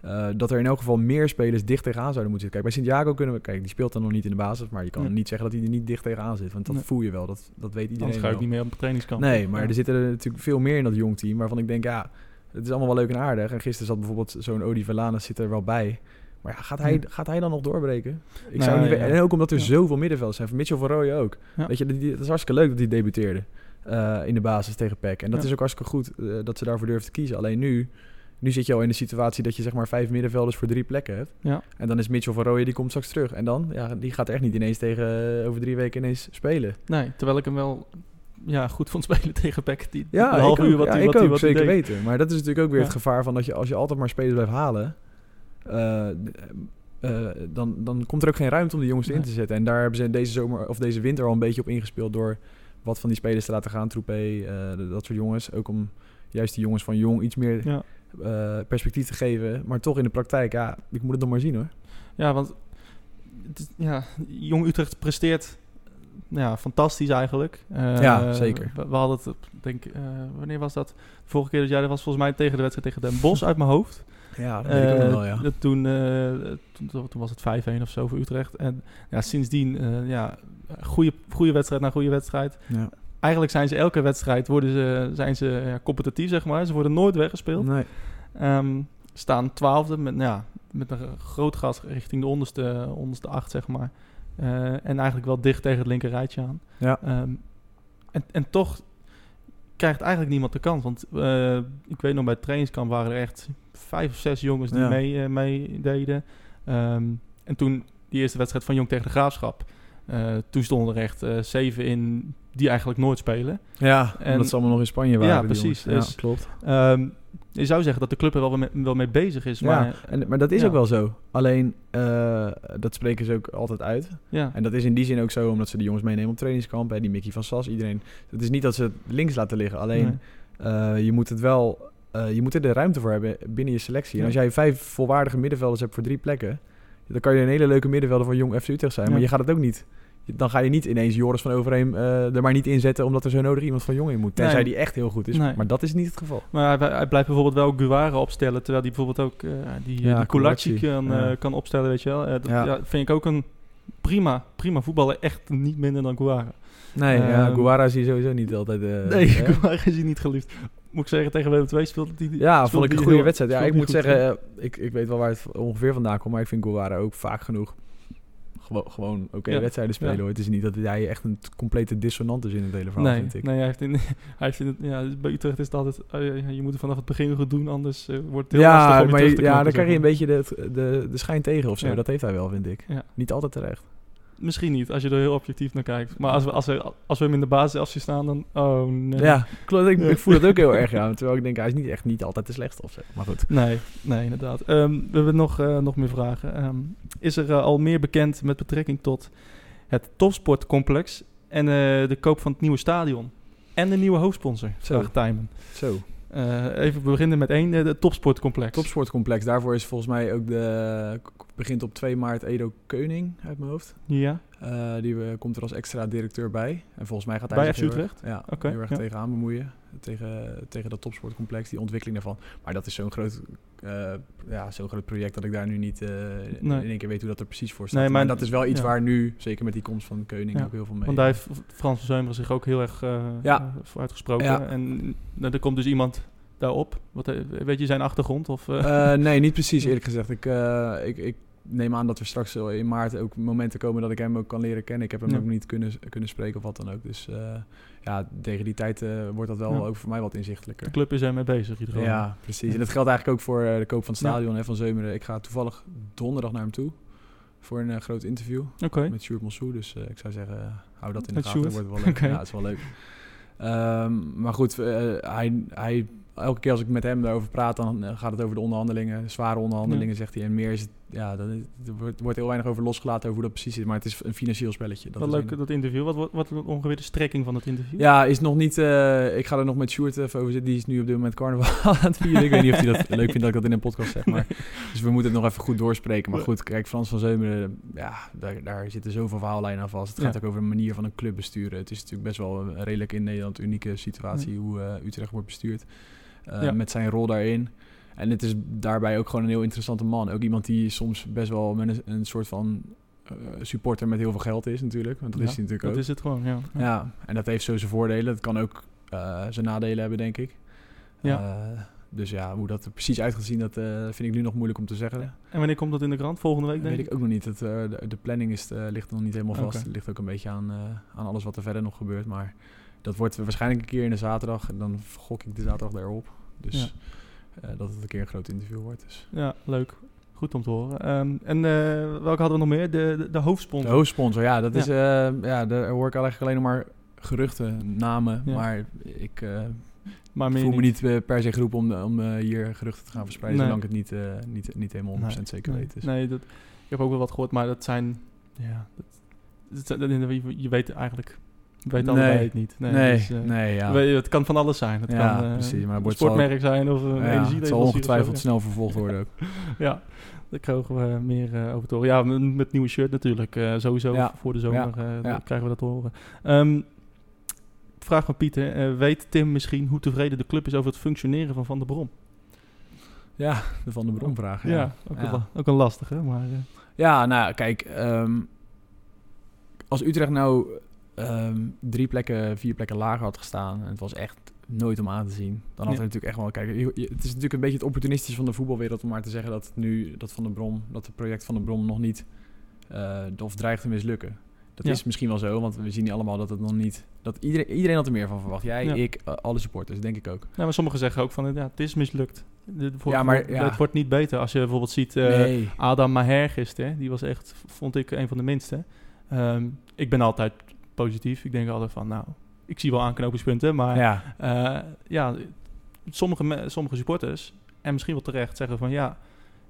[SPEAKER 3] eh, dat er in elk geval meer spelers dicht tegenaan zouden moeten zitten. Kijk, bij Santiago kunnen we... Kijk, die speelt dan nog niet in de basis... maar je kan
[SPEAKER 2] Nee.
[SPEAKER 3] niet zeggen dat hij er niet dicht tegenaan zit. Want dat
[SPEAKER 2] Nee.
[SPEAKER 3] voel je wel. Dat, dat weet iedereen
[SPEAKER 2] Anders ga ik niet meer op het trainingskamp.
[SPEAKER 3] Nee, maar
[SPEAKER 2] Ja.
[SPEAKER 3] er zitten er natuurlijk veel meer in dat jong team... waarvan ik denk, ja, het is allemaal wel leuk en aardig. En gisteren zat bijvoorbeeld zo'n Odi Valanas zit er wel bij... Maar ja, gaat hij,
[SPEAKER 2] Ja.
[SPEAKER 3] gaat hij dan nog doorbreken? Ik zou niet
[SPEAKER 2] ja.
[SPEAKER 3] En ook omdat er zoveel middenvelders zijn. Van Mitchell van Rooyen ook. Weet je, het is hartstikke leuk dat hij debuteerde. eh, in de basis tegen PEC. En dat is ook hartstikke goed eh, dat ze daarvoor durven te kiezen. Alleen nu, nu zit je al in de situatie dat je zeg maar vijf middenvelders voor drie plekken hebt.
[SPEAKER 2] Ja.
[SPEAKER 3] En dan is Mitchell van Rooyen, die komt straks terug. En dan, ja, die gaat echt niet ineens tegen, eh, over drie weken ineens spelen.
[SPEAKER 2] Nee, terwijl ik hem wel ja, goed vond spelen tegen Peck. Die
[SPEAKER 3] Ja, ik
[SPEAKER 2] half uur wat
[SPEAKER 3] ja,
[SPEAKER 2] hij
[SPEAKER 3] ik
[SPEAKER 2] wat hij-
[SPEAKER 3] ook,
[SPEAKER 2] wat
[SPEAKER 3] zeker
[SPEAKER 2] deed.
[SPEAKER 3] weten. Maar dat is natuurlijk ook weer het gevaar van dat je als je altijd maar spelers blijft halen, eh, eh, dan, dan komt er ook geen ruimte om die jongens in te zetten. En daar hebben ze deze zomer of deze winter al een beetje op ingespeeld door wat van die spelers te laten gaan, Troepé, eh, dat soort jongens. Ook om juist die jongens van jong iets meer
[SPEAKER 2] Ja.
[SPEAKER 3] perspectief te geven. Maar toch in de praktijk, ja, ik moet het nog maar zien hoor.
[SPEAKER 2] Ja, want het ja, Jong Utrecht presteert ja, fantastisch eigenlijk. Eh,
[SPEAKER 3] Ja, zeker.
[SPEAKER 2] We, we hadden het, denk, eh, wanneer was dat? De vorige keer dat jij er was, volgens mij tegen de wedstrijd tegen Den Bosch uit mijn hoofd.
[SPEAKER 3] Ja, dat weet ik ook
[SPEAKER 2] Eh,
[SPEAKER 3] wel, ja.
[SPEAKER 2] dat Toen, eh, toen, toen was het 5-1 of zo voor Utrecht. En ja, sindsdien, eh ja, goede, goede wedstrijd na goede wedstrijd.
[SPEAKER 3] ja.
[SPEAKER 2] Eigenlijk zijn ze elke wedstrijd worden ze, zijn ze ja, competitief, zeg maar. Ze worden nooit weggespeeld.
[SPEAKER 3] Nee.
[SPEAKER 2] Ehm, staan twaalfde met, nou ja, met een groot gas richting de onderste, onderste acht, zeg maar. Eh, en eigenlijk wel dicht tegen het linker rijtje aan.
[SPEAKER 3] Ja.
[SPEAKER 2] Ehm, en, en toch krijgt eigenlijk niemand de kans. Want eh, ik weet nog, bij het trainingskamp waren er echt vijf of zes jongens die
[SPEAKER 3] Ja.
[SPEAKER 2] mee, eh, meededen. Ehm, en toen die eerste wedstrijd van Jong tegen de Graafschap. eh, toen stonden er echt zeven in die eigenlijk nooit spelen.
[SPEAKER 3] Ja,
[SPEAKER 2] En-
[SPEAKER 3] omdat ze allemaal nog in Spanje waren.
[SPEAKER 2] Ja, precies.
[SPEAKER 3] jongens.
[SPEAKER 2] Dus-
[SPEAKER 3] Ja, klopt.
[SPEAKER 2] Ehm, je zou zeggen dat de club er wel mee, wel mee bezig is.
[SPEAKER 3] Ja,
[SPEAKER 2] Maar,
[SPEAKER 3] en, maar dat is
[SPEAKER 2] ja.
[SPEAKER 3] ook wel zo. Alleen, eh, dat spreken ze ook altijd uit.
[SPEAKER 2] ja.
[SPEAKER 3] En dat is in die zin ook zo, omdat ze de jongens meenemen op trainingskamp. Hè, die Mickey van Sas, iedereen. Het is niet dat ze het links laten liggen. Alleen,
[SPEAKER 2] Nee.
[SPEAKER 3] eh, je moet het wel... eh, je moet er de ruimte voor hebben binnen je selectie. En als jij vijf volwaardige middenvelders hebt voor drie plekken... dan kan je een hele leuke middenvelder voor Jong FC Utrecht zijn. Maar je gaat het ook niet... Dan ga je niet ineens Joris van Overheem eh, er maar niet inzetten... omdat er zo nodig iemand van Jong in moet. Tenzij
[SPEAKER 2] Nee.
[SPEAKER 3] die echt heel goed is.
[SPEAKER 2] Nee.
[SPEAKER 3] Maar dat is niet het geval.
[SPEAKER 2] Maar hij, hij blijft bijvoorbeeld wel Guara opstellen, terwijl hij bijvoorbeeld ook eh, die,
[SPEAKER 3] Ja,
[SPEAKER 2] die kan,
[SPEAKER 3] ja.
[SPEAKER 2] eh, kan opstellen, weet je wel. Dat
[SPEAKER 3] Ja.
[SPEAKER 2] vind ik ook een prima, prima voetballer, echt niet minder dan Guara.
[SPEAKER 3] Nee, ja,
[SPEAKER 2] Ehm,
[SPEAKER 3] Guara zie je sowieso niet altijd...
[SPEAKER 2] nee? Guara is hij niet geliefd. Moet ik zeggen, tegen Willem II speelde hij
[SPEAKER 3] Ja, vond ik een goede wedstrijd. Ja, ik moet zeggen, ik, ik weet wel waar het ongeveer vandaan komt, maar ik vind Guevara ook vaak genoeg gewoon, gewoon oké
[SPEAKER 2] Ja,
[SPEAKER 3] wedstrijden spelen. Hoor. Het is niet dat hij echt een complete dissonant is in het hele verhaal,
[SPEAKER 2] Nee,
[SPEAKER 3] vind ik.
[SPEAKER 2] nee hij heeft in, hij heeft in het, ja, bij Utrecht is het altijd, ja, je moet het vanaf het begin goed doen, anders eh, wordt het heel lastig
[SPEAKER 3] Ja,
[SPEAKER 2] om je
[SPEAKER 3] maar je- ja, dan krijg je een beetje de, de, de schijn tegen of zo. Dat heeft hij wel, vind ik. Niet altijd terecht.
[SPEAKER 2] Misschien niet, als je er heel objectief naar kijkt. Maar als we, als we, als we hem in de basis zien staan, dan... Oh, nee.
[SPEAKER 3] Ja, klopt. Ik, ik voel het ook heel erg, ja. Terwijl ik denk, hij is niet echt niet altijd de slechtste of zo. Maar goed.
[SPEAKER 2] Nee, nee, inderdaad. Ehm, we hebben nog, eh, nog meer vragen. Ehm, is er eh, al meer bekend met betrekking tot het topsportcomplex en eh, de koop van het nieuwe stadion? En de nieuwe hoofdsponsor,
[SPEAKER 3] Zo.
[SPEAKER 2] vraagt Tijmen.
[SPEAKER 3] Zo.
[SPEAKER 2] Eh, even beginnen met één, eh, de topsportcomplex.
[SPEAKER 3] Topsportcomplex. Daarvoor is volgens mij ook de... begint op 2 maart Edo Keuning uit mijn hoofd.
[SPEAKER 2] Ja,
[SPEAKER 3] Eh, die eh, komt er als extra directeur bij. En volgens mij gaat hij
[SPEAKER 2] Bij
[SPEAKER 3] heel erg-? Ja,
[SPEAKER 2] Oké,
[SPEAKER 3] heel erg
[SPEAKER 2] ja.
[SPEAKER 3] tegenaan bemoeien. Tegen, tegen dat topsportcomplex, die ontwikkeling daarvan. Maar dat is zo'n groot, eh, ja, zo'n groot project dat ik daar nu niet
[SPEAKER 2] Nee.
[SPEAKER 3] in één keer weet hoe dat er precies voor staat.
[SPEAKER 2] Nee,
[SPEAKER 3] maar,
[SPEAKER 2] maar-
[SPEAKER 3] dat is wel iets
[SPEAKER 2] ja.
[SPEAKER 3] waar nu, zeker met die komst van Keuning,
[SPEAKER 2] Ja,
[SPEAKER 3] ook heel veel mee.
[SPEAKER 2] want daar heeft Frans Zeumeren zich ook heel erg voor uitgesproken.
[SPEAKER 3] Ja.
[SPEAKER 2] En nou, er komt dus iemand daarop. Wat, weet je zijn achtergrond? Of,
[SPEAKER 3] nee, niet precies eerlijk gezegd. Ik, ik, ik neem aan dat er straks in maart ook momenten komen dat ik hem ook kan leren kennen. Ik heb hem
[SPEAKER 2] Ja.
[SPEAKER 3] ook niet kunnen, kunnen spreken of wat dan ook. Dus eh, ja, tegen die tijd eh, wordt dat wel
[SPEAKER 2] Ja.
[SPEAKER 3] ook voor mij wat inzichtelijker.
[SPEAKER 2] de club is ermee bezig. in ieder geval.
[SPEAKER 3] Ja, precies. En dat geldt eigenlijk ook voor eh, de koop van het stadion hè, van Zeumeren. Ik ga toevallig donderdag naar hem toe voor een groot interview met Sjoerd Monsou. Dus ik zou zeggen, hou dat in de gaten. Dat wordt wel leuk. Ja, het is wel leuk. Ehm, maar goed, hij, hij, elke keer als ik met hem daarover praat, dan gaat het over de onderhandelingen. Zware onderhandelingen, zegt hij. En meer is het, ja, dan, er wordt, heel weinig over losgelaten over hoe dat precies zit. Maar het is een financieel spelletje. Dat
[SPEAKER 2] Wat leuk
[SPEAKER 3] een-
[SPEAKER 2] dat interview. Wat, wat, ongeveer de strekking van het interview?
[SPEAKER 3] ja, is nog niet. eh, ik ga er nog met Sjoerd even over zitten. Die is nu op dit moment carnaval aan het vieren. Ik weet niet of hij dat leuk vindt dat ik dat in een podcast zeg. Maar, Dus we moeten het nog even goed doorspreken. Maar goed, kijk, Frans van Zeumeren, ja, daar, daar zitten zoveel verhaallijnen aan vast. Het gaat
[SPEAKER 2] Ja.
[SPEAKER 3] ook over de manier van een club besturen. Het is natuurlijk best wel een redelijk in Nederland unieke situatie hoe eh, Utrecht wordt bestuurd. Eh,
[SPEAKER 2] Ja.
[SPEAKER 3] Met zijn rol daarin. En het is daarbij ook gewoon een heel interessante man. Ook iemand die soms best wel met een, een soort van eh, supporter met heel veel geld is natuurlijk. Want dat
[SPEAKER 2] Ja,
[SPEAKER 3] is hij natuurlijk
[SPEAKER 2] Dat
[SPEAKER 3] ook.
[SPEAKER 2] is het gewoon, ja.
[SPEAKER 3] Ja, en dat heeft zo zijn voordelen. Dat kan ook eh, zijn nadelen hebben, denk ik.
[SPEAKER 2] Ja.
[SPEAKER 3] Eh, dus ja, hoe dat er precies uit gaat zien, dat vind ik nu nog moeilijk om te zeggen.
[SPEAKER 2] En wanneer komt dat in de krant? Volgende week,
[SPEAKER 3] Dat
[SPEAKER 2] denk
[SPEAKER 3] weet ik ook nog niet. Het, de, de planning is, ligt nog niet helemaal vast. Het ligt ook een beetje aan, aan alles wat er verder nog gebeurt. Maar dat wordt waarschijnlijk een keer in de zaterdag. En dan gok ik de zaterdag daarop. Dus eh, dat het een keer een groot interview wordt. Dus.
[SPEAKER 2] Ja, leuk. Goed om te horen. Ehm, en eh, welke hadden we nog meer? De, de, de hoofdsponsor.
[SPEAKER 3] De hoofdsponsor, ja. Dat is, eh, ja, daar hoor ik eigenlijk alleen nog maar geruchten, namen.
[SPEAKER 2] Ja.
[SPEAKER 3] Maar ik eh,
[SPEAKER 2] maar
[SPEAKER 3] voel me niet eh, per se geroepen om, om eh, hier geruchten te gaan verspreiden.
[SPEAKER 2] Nee.
[SPEAKER 3] Zolang ik het niet, eh, niet, niet helemaal 100%
[SPEAKER 2] Nee,
[SPEAKER 3] zeker weet. Dus.
[SPEAKER 2] Nee, dat, ik heb ook wel wat gehoord, maar dat zijn... Ja, dat, dat dat- je weet eigenlijk... Weet
[SPEAKER 3] Nee.
[SPEAKER 2] allebei het niet. Nee,
[SPEAKER 3] Nee,
[SPEAKER 2] dus, eh,
[SPEAKER 3] nee, ja.
[SPEAKER 2] weet het kan van alles zijn. Het
[SPEAKER 3] Ja,
[SPEAKER 2] kan eh,
[SPEAKER 3] precies, maar het
[SPEAKER 2] een sportmerk zijn of een
[SPEAKER 3] Ja, het
[SPEAKER 2] energieleverancier
[SPEAKER 3] zal ongetwijfeld snel vervolgd worden ook.
[SPEAKER 2] Ja, daar krijgen we meer eh, over te horen. Ja, met, met nieuwe shirt natuurlijk. sowieso
[SPEAKER 3] Ja.
[SPEAKER 2] voor de zomer krijgen we dat te horen. Ehm, vraag van Pieter. weet Tim misschien hoe tevreden de club is over het functioneren van Van der Brom?
[SPEAKER 3] Ja, de Van de Bron vraag.
[SPEAKER 2] Ja, ook. Een, ook een lastige, maar...
[SPEAKER 3] Ja, nou kijk. ehm, als Utrecht nou ehm, drie plekken, vier plekken lager had gestaan... en het was echt nooit om aan te zien... dan had
[SPEAKER 2] Ja.
[SPEAKER 3] er natuurlijk echt wel... Kijk, je- je- het is natuurlijk een beetje het opportunistische van de voetbalwereld... om maar te zeggen dat het nu dat Van de Brom... dat het project Van de Brom nog niet... eh, of dreigt te mislukken. Dat
[SPEAKER 2] Ja.
[SPEAKER 3] is misschien wel zo, want we zien allemaal dat het nog niet... Dat iedereen, iedereen had er meer van verwacht. Jij,
[SPEAKER 2] Ja.
[SPEAKER 3] ik, eh, alle supporters, denk ik ook.
[SPEAKER 2] nou, maar sommigen zeggen ook van, ja, het is mislukt. De, voor,
[SPEAKER 3] Ja, maar, ja.
[SPEAKER 2] Het wordt niet beter. Als je bijvoorbeeld ziet...
[SPEAKER 3] nee.
[SPEAKER 2] Adam Maher gisteren, die was echt, vond ik, een van de minste. Ehm, ik ben altijd positief. Ik denk altijd van, nou, ik zie wel aanknopingspunten, maar
[SPEAKER 3] ja,
[SPEAKER 2] Eh, ja, sommige, sommige supporters, en misschien wel terecht, zeggen van ja,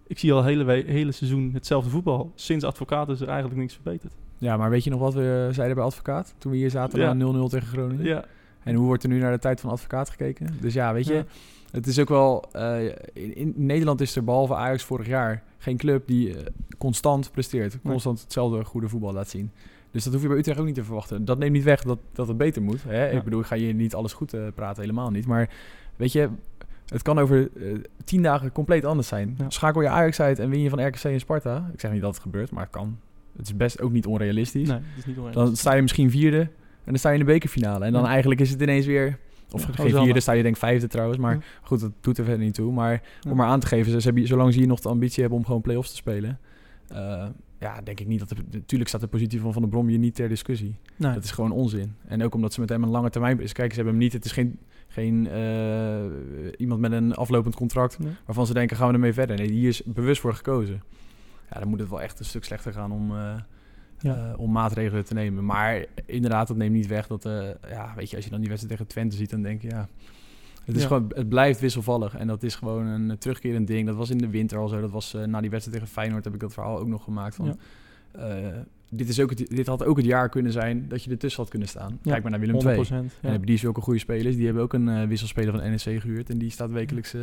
[SPEAKER 2] ik zie al hele, hele seizoen hetzelfde voetbal. Sinds advocaat is er eigenlijk niks verbeterd.
[SPEAKER 3] ja, maar weet je nog wat we zeiden bij Advocaat? Toen we hier zaten
[SPEAKER 2] Ja.
[SPEAKER 3] na 0-0 tegen Groningen?
[SPEAKER 2] Ja,
[SPEAKER 3] En hoe wordt er nu naar de tijd van advocaat gekeken? Dus ja, weet je,
[SPEAKER 2] Ja.
[SPEAKER 3] het is ook wel... eh, in, in Nederland is er behalve Ajax vorig jaar geen club die eh, constant presteert. Constant hetzelfde goede voetbal laat zien. Dus dat hoef je bij Utrecht ook niet te verwachten. Dat neemt niet weg dat, dat het beter moet. Hè?
[SPEAKER 2] Ja.
[SPEAKER 3] Ik bedoel, ik ga je niet alles goed eh, praten, helemaal niet. Maar weet je, het kan over eh, tien dagen compleet anders zijn.
[SPEAKER 2] Ja.
[SPEAKER 3] Schakel je Ajax uit en win je van RKC en Sparta. Ik zeg niet dat het gebeurt, maar het kan. Het is best ook niet onrealistisch.
[SPEAKER 2] nee, dat is niet onrealistisch.
[SPEAKER 3] Dan sta je misschien vierde en dan sta je in de bekerfinale. En dan
[SPEAKER 2] Ja.
[SPEAKER 3] eigenlijk is het ineens weer... Of
[SPEAKER 2] Ja,
[SPEAKER 3] geen
[SPEAKER 2] Hosanna.
[SPEAKER 3] vierde, sta je denk vijfde trouwens. Maar goed, dat doet er verder niet toe. Maar om maar aan te geven, ze, ze hebben, zolang ze hier nog de ambitie hebben om gewoon play-offs te spelen... eh, ja, denk ik niet dat... De, natuurlijk staat de positie van Van der Brom hier niet ter discussie.
[SPEAKER 2] Nee.
[SPEAKER 3] Dat is gewoon onzin. En ook omdat ze met hem een lange termijn... is. Kijk, ze hebben hem niet... Het is geen, geen eh, iemand met een aflopend contract...
[SPEAKER 2] Nee.
[SPEAKER 3] waarvan ze denken, gaan we ermee verder. Nee, hier is bewust voor gekozen. Ja, dan moet het wel echt een stuk slechter gaan om... eh,
[SPEAKER 2] Ja.
[SPEAKER 3] eh, om maatregelen te nemen. Maar inderdaad, dat neemt niet weg dat, ja, weet je, als je dan die wedstrijd tegen Twente ziet, dan denk je, ja, het is
[SPEAKER 2] Ja.
[SPEAKER 3] gewoon, het blijft wisselvallig en dat is gewoon een eh, terugkerend ding. Dat was in de winter al zo. Dat was eh, na die wedstrijd tegen Feyenoord heb ik dat verhaal ook nog gemaakt van.
[SPEAKER 2] Ja.
[SPEAKER 3] eh, dit, is ook het, dit had ook het jaar kunnen zijn dat je ertussen had kunnen staan.
[SPEAKER 2] Ja,
[SPEAKER 3] Kijk maar naar Willem
[SPEAKER 2] 100%.
[SPEAKER 3] II.
[SPEAKER 2] ja.
[SPEAKER 3] En hebben die zulke goede spelers. Die hebben ook een wisselspeler van NEC gehuurd. En die staat wekelijks,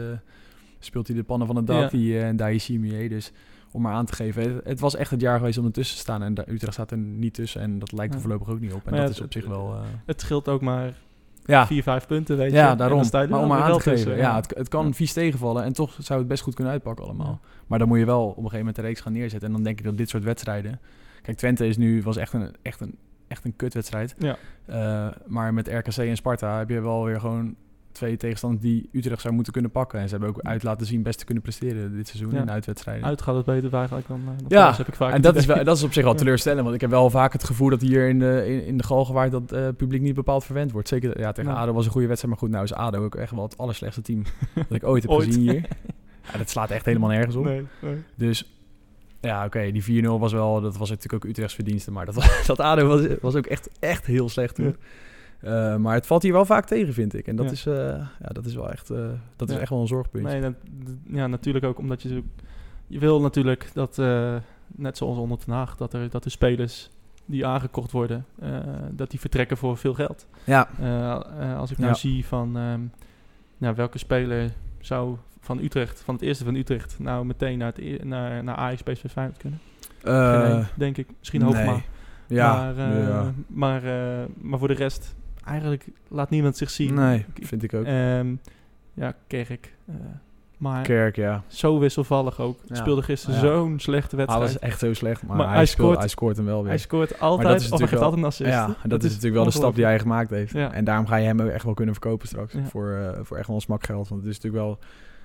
[SPEAKER 3] speelt hij de pannen van het dak, die uh, Daishimier. Dus om maar aan te geven, het, het was echt het jaar geweest om ertussen te staan. En Utrecht staat er niet tussen. En dat lijkt er voorlopig ook niet op. En
[SPEAKER 2] Maar
[SPEAKER 3] dat is
[SPEAKER 2] het-
[SPEAKER 3] op zich wel...
[SPEAKER 2] Het scheelt ook maar
[SPEAKER 3] ja,
[SPEAKER 2] vier, vijf punten, weet je.
[SPEAKER 3] ja, daarom. Maar om maar aan te geven,
[SPEAKER 2] tussen,
[SPEAKER 3] ja, het, het kan
[SPEAKER 2] Ja.
[SPEAKER 3] vies tegenvallen. En toch zou het best goed kunnen uitpakken allemaal. Maar dan moet je wel op een gegeven moment de reeks gaan neerzetten. En dan denk ik dat dit soort wedstrijden... Kijk, Twente is nu, was echt een, echt een, echt een kutwedstrijd.
[SPEAKER 2] Ja.
[SPEAKER 3] Eh, maar met RKC en Sparta heb je wel weer gewoon twee tegenstanders die Utrecht zou moeten kunnen pakken. En ze hebben ook uit laten zien best te kunnen presteren dit seizoen
[SPEAKER 2] Ja.
[SPEAKER 3] in uitwedstrijden.
[SPEAKER 2] Uit gaat het beter eigenlijk dan, eh,
[SPEAKER 3] Ja,
[SPEAKER 2] heb ik vaak
[SPEAKER 3] en dat is, wel, dat is op zich wel teleurstellend. Want ik heb wel vaak het gevoel dat hier in de, in, in de Galgenwaard dat eh publiek niet bepaald verwend wordt. Zeker ja, tegen
[SPEAKER 2] Ja.
[SPEAKER 3] ADO was een goede wedstrijd. Maar goed, nou is ADO ook echt wel het allerslechtste team dat ik ooit heb
[SPEAKER 2] Ooit.
[SPEAKER 3] gezien hier. Ja, dat slaat echt helemaal nergens op.
[SPEAKER 2] Nee, nee.
[SPEAKER 3] Dus ja, oké, die 4-0 was wel, dat was natuurlijk ook Utrechts verdienste. Maar dat, dat ADO was, was ook echt, echt heel slecht toen. Eh, maar het valt hier wel vaak tegen, vind ik. En dat,
[SPEAKER 2] Ja.
[SPEAKER 3] is, eh, ja, dat is wel echt, eh, dat is echt wel een zorgpuntje.
[SPEAKER 2] Nee, dat, ja, natuurlijk ook omdat je... Je wil natuurlijk dat, net zoals onder Den Haag, dat, er, dat de spelers die aangekocht worden, dat die vertrekken voor veel geld.
[SPEAKER 3] Ja,
[SPEAKER 2] als ik nou
[SPEAKER 3] Ja.
[SPEAKER 2] zie van ehm, nou, welke speler zou van Utrecht, van het eerste van Utrecht, nou meteen naar, het, e- naar, naar Ajax, PSV Feyenoord kunnen. Geen één, denk ik. Misschien
[SPEAKER 3] nee.
[SPEAKER 2] Hoogma.
[SPEAKER 3] Ja,
[SPEAKER 2] maar,
[SPEAKER 3] ja.
[SPEAKER 2] maar, maar voor de rest, eigenlijk laat niemand zich zien.
[SPEAKER 3] nee, vind ik ook.
[SPEAKER 2] Ehm, ja, Kerk. eh, maar
[SPEAKER 3] Kerk, ja.
[SPEAKER 2] zo wisselvallig ook.
[SPEAKER 3] Ja.
[SPEAKER 2] Speelde gisteren
[SPEAKER 3] Ja.
[SPEAKER 2] zo'n slechte
[SPEAKER 3] Hij
[SPEAKER 2] wedstrijd.
[SPEAKER 3] was echt zo slecht, maar,
[SPEAKER 2] Maar
[SPEAKER 3] hij,
[SPEAKER 2] hij scoort-
[SPEAKER 3] hij scoort hem wel weer.
[SPEAKER 2] hij scoort
[SPEAKER 3] Maar
[SPEAKER 2] altijd,
[SPEAKER 3] dat is
[SPEAKER 2] hij
[SPEAKER 3] natuurlijk wel-
[SPEAKER 2] altijd een assist.
[SPEAKER 3] ja, dat, is natuurlijk wel de stap die hij gemaakt heeft.
[SPEAKER 2] Ja.
[SPEAKER 3] En daarom ga je hem echt wel kunnen verkopen straks. Voor, eh, voor echt wel een smakgeld. Want het is natuurlijk wel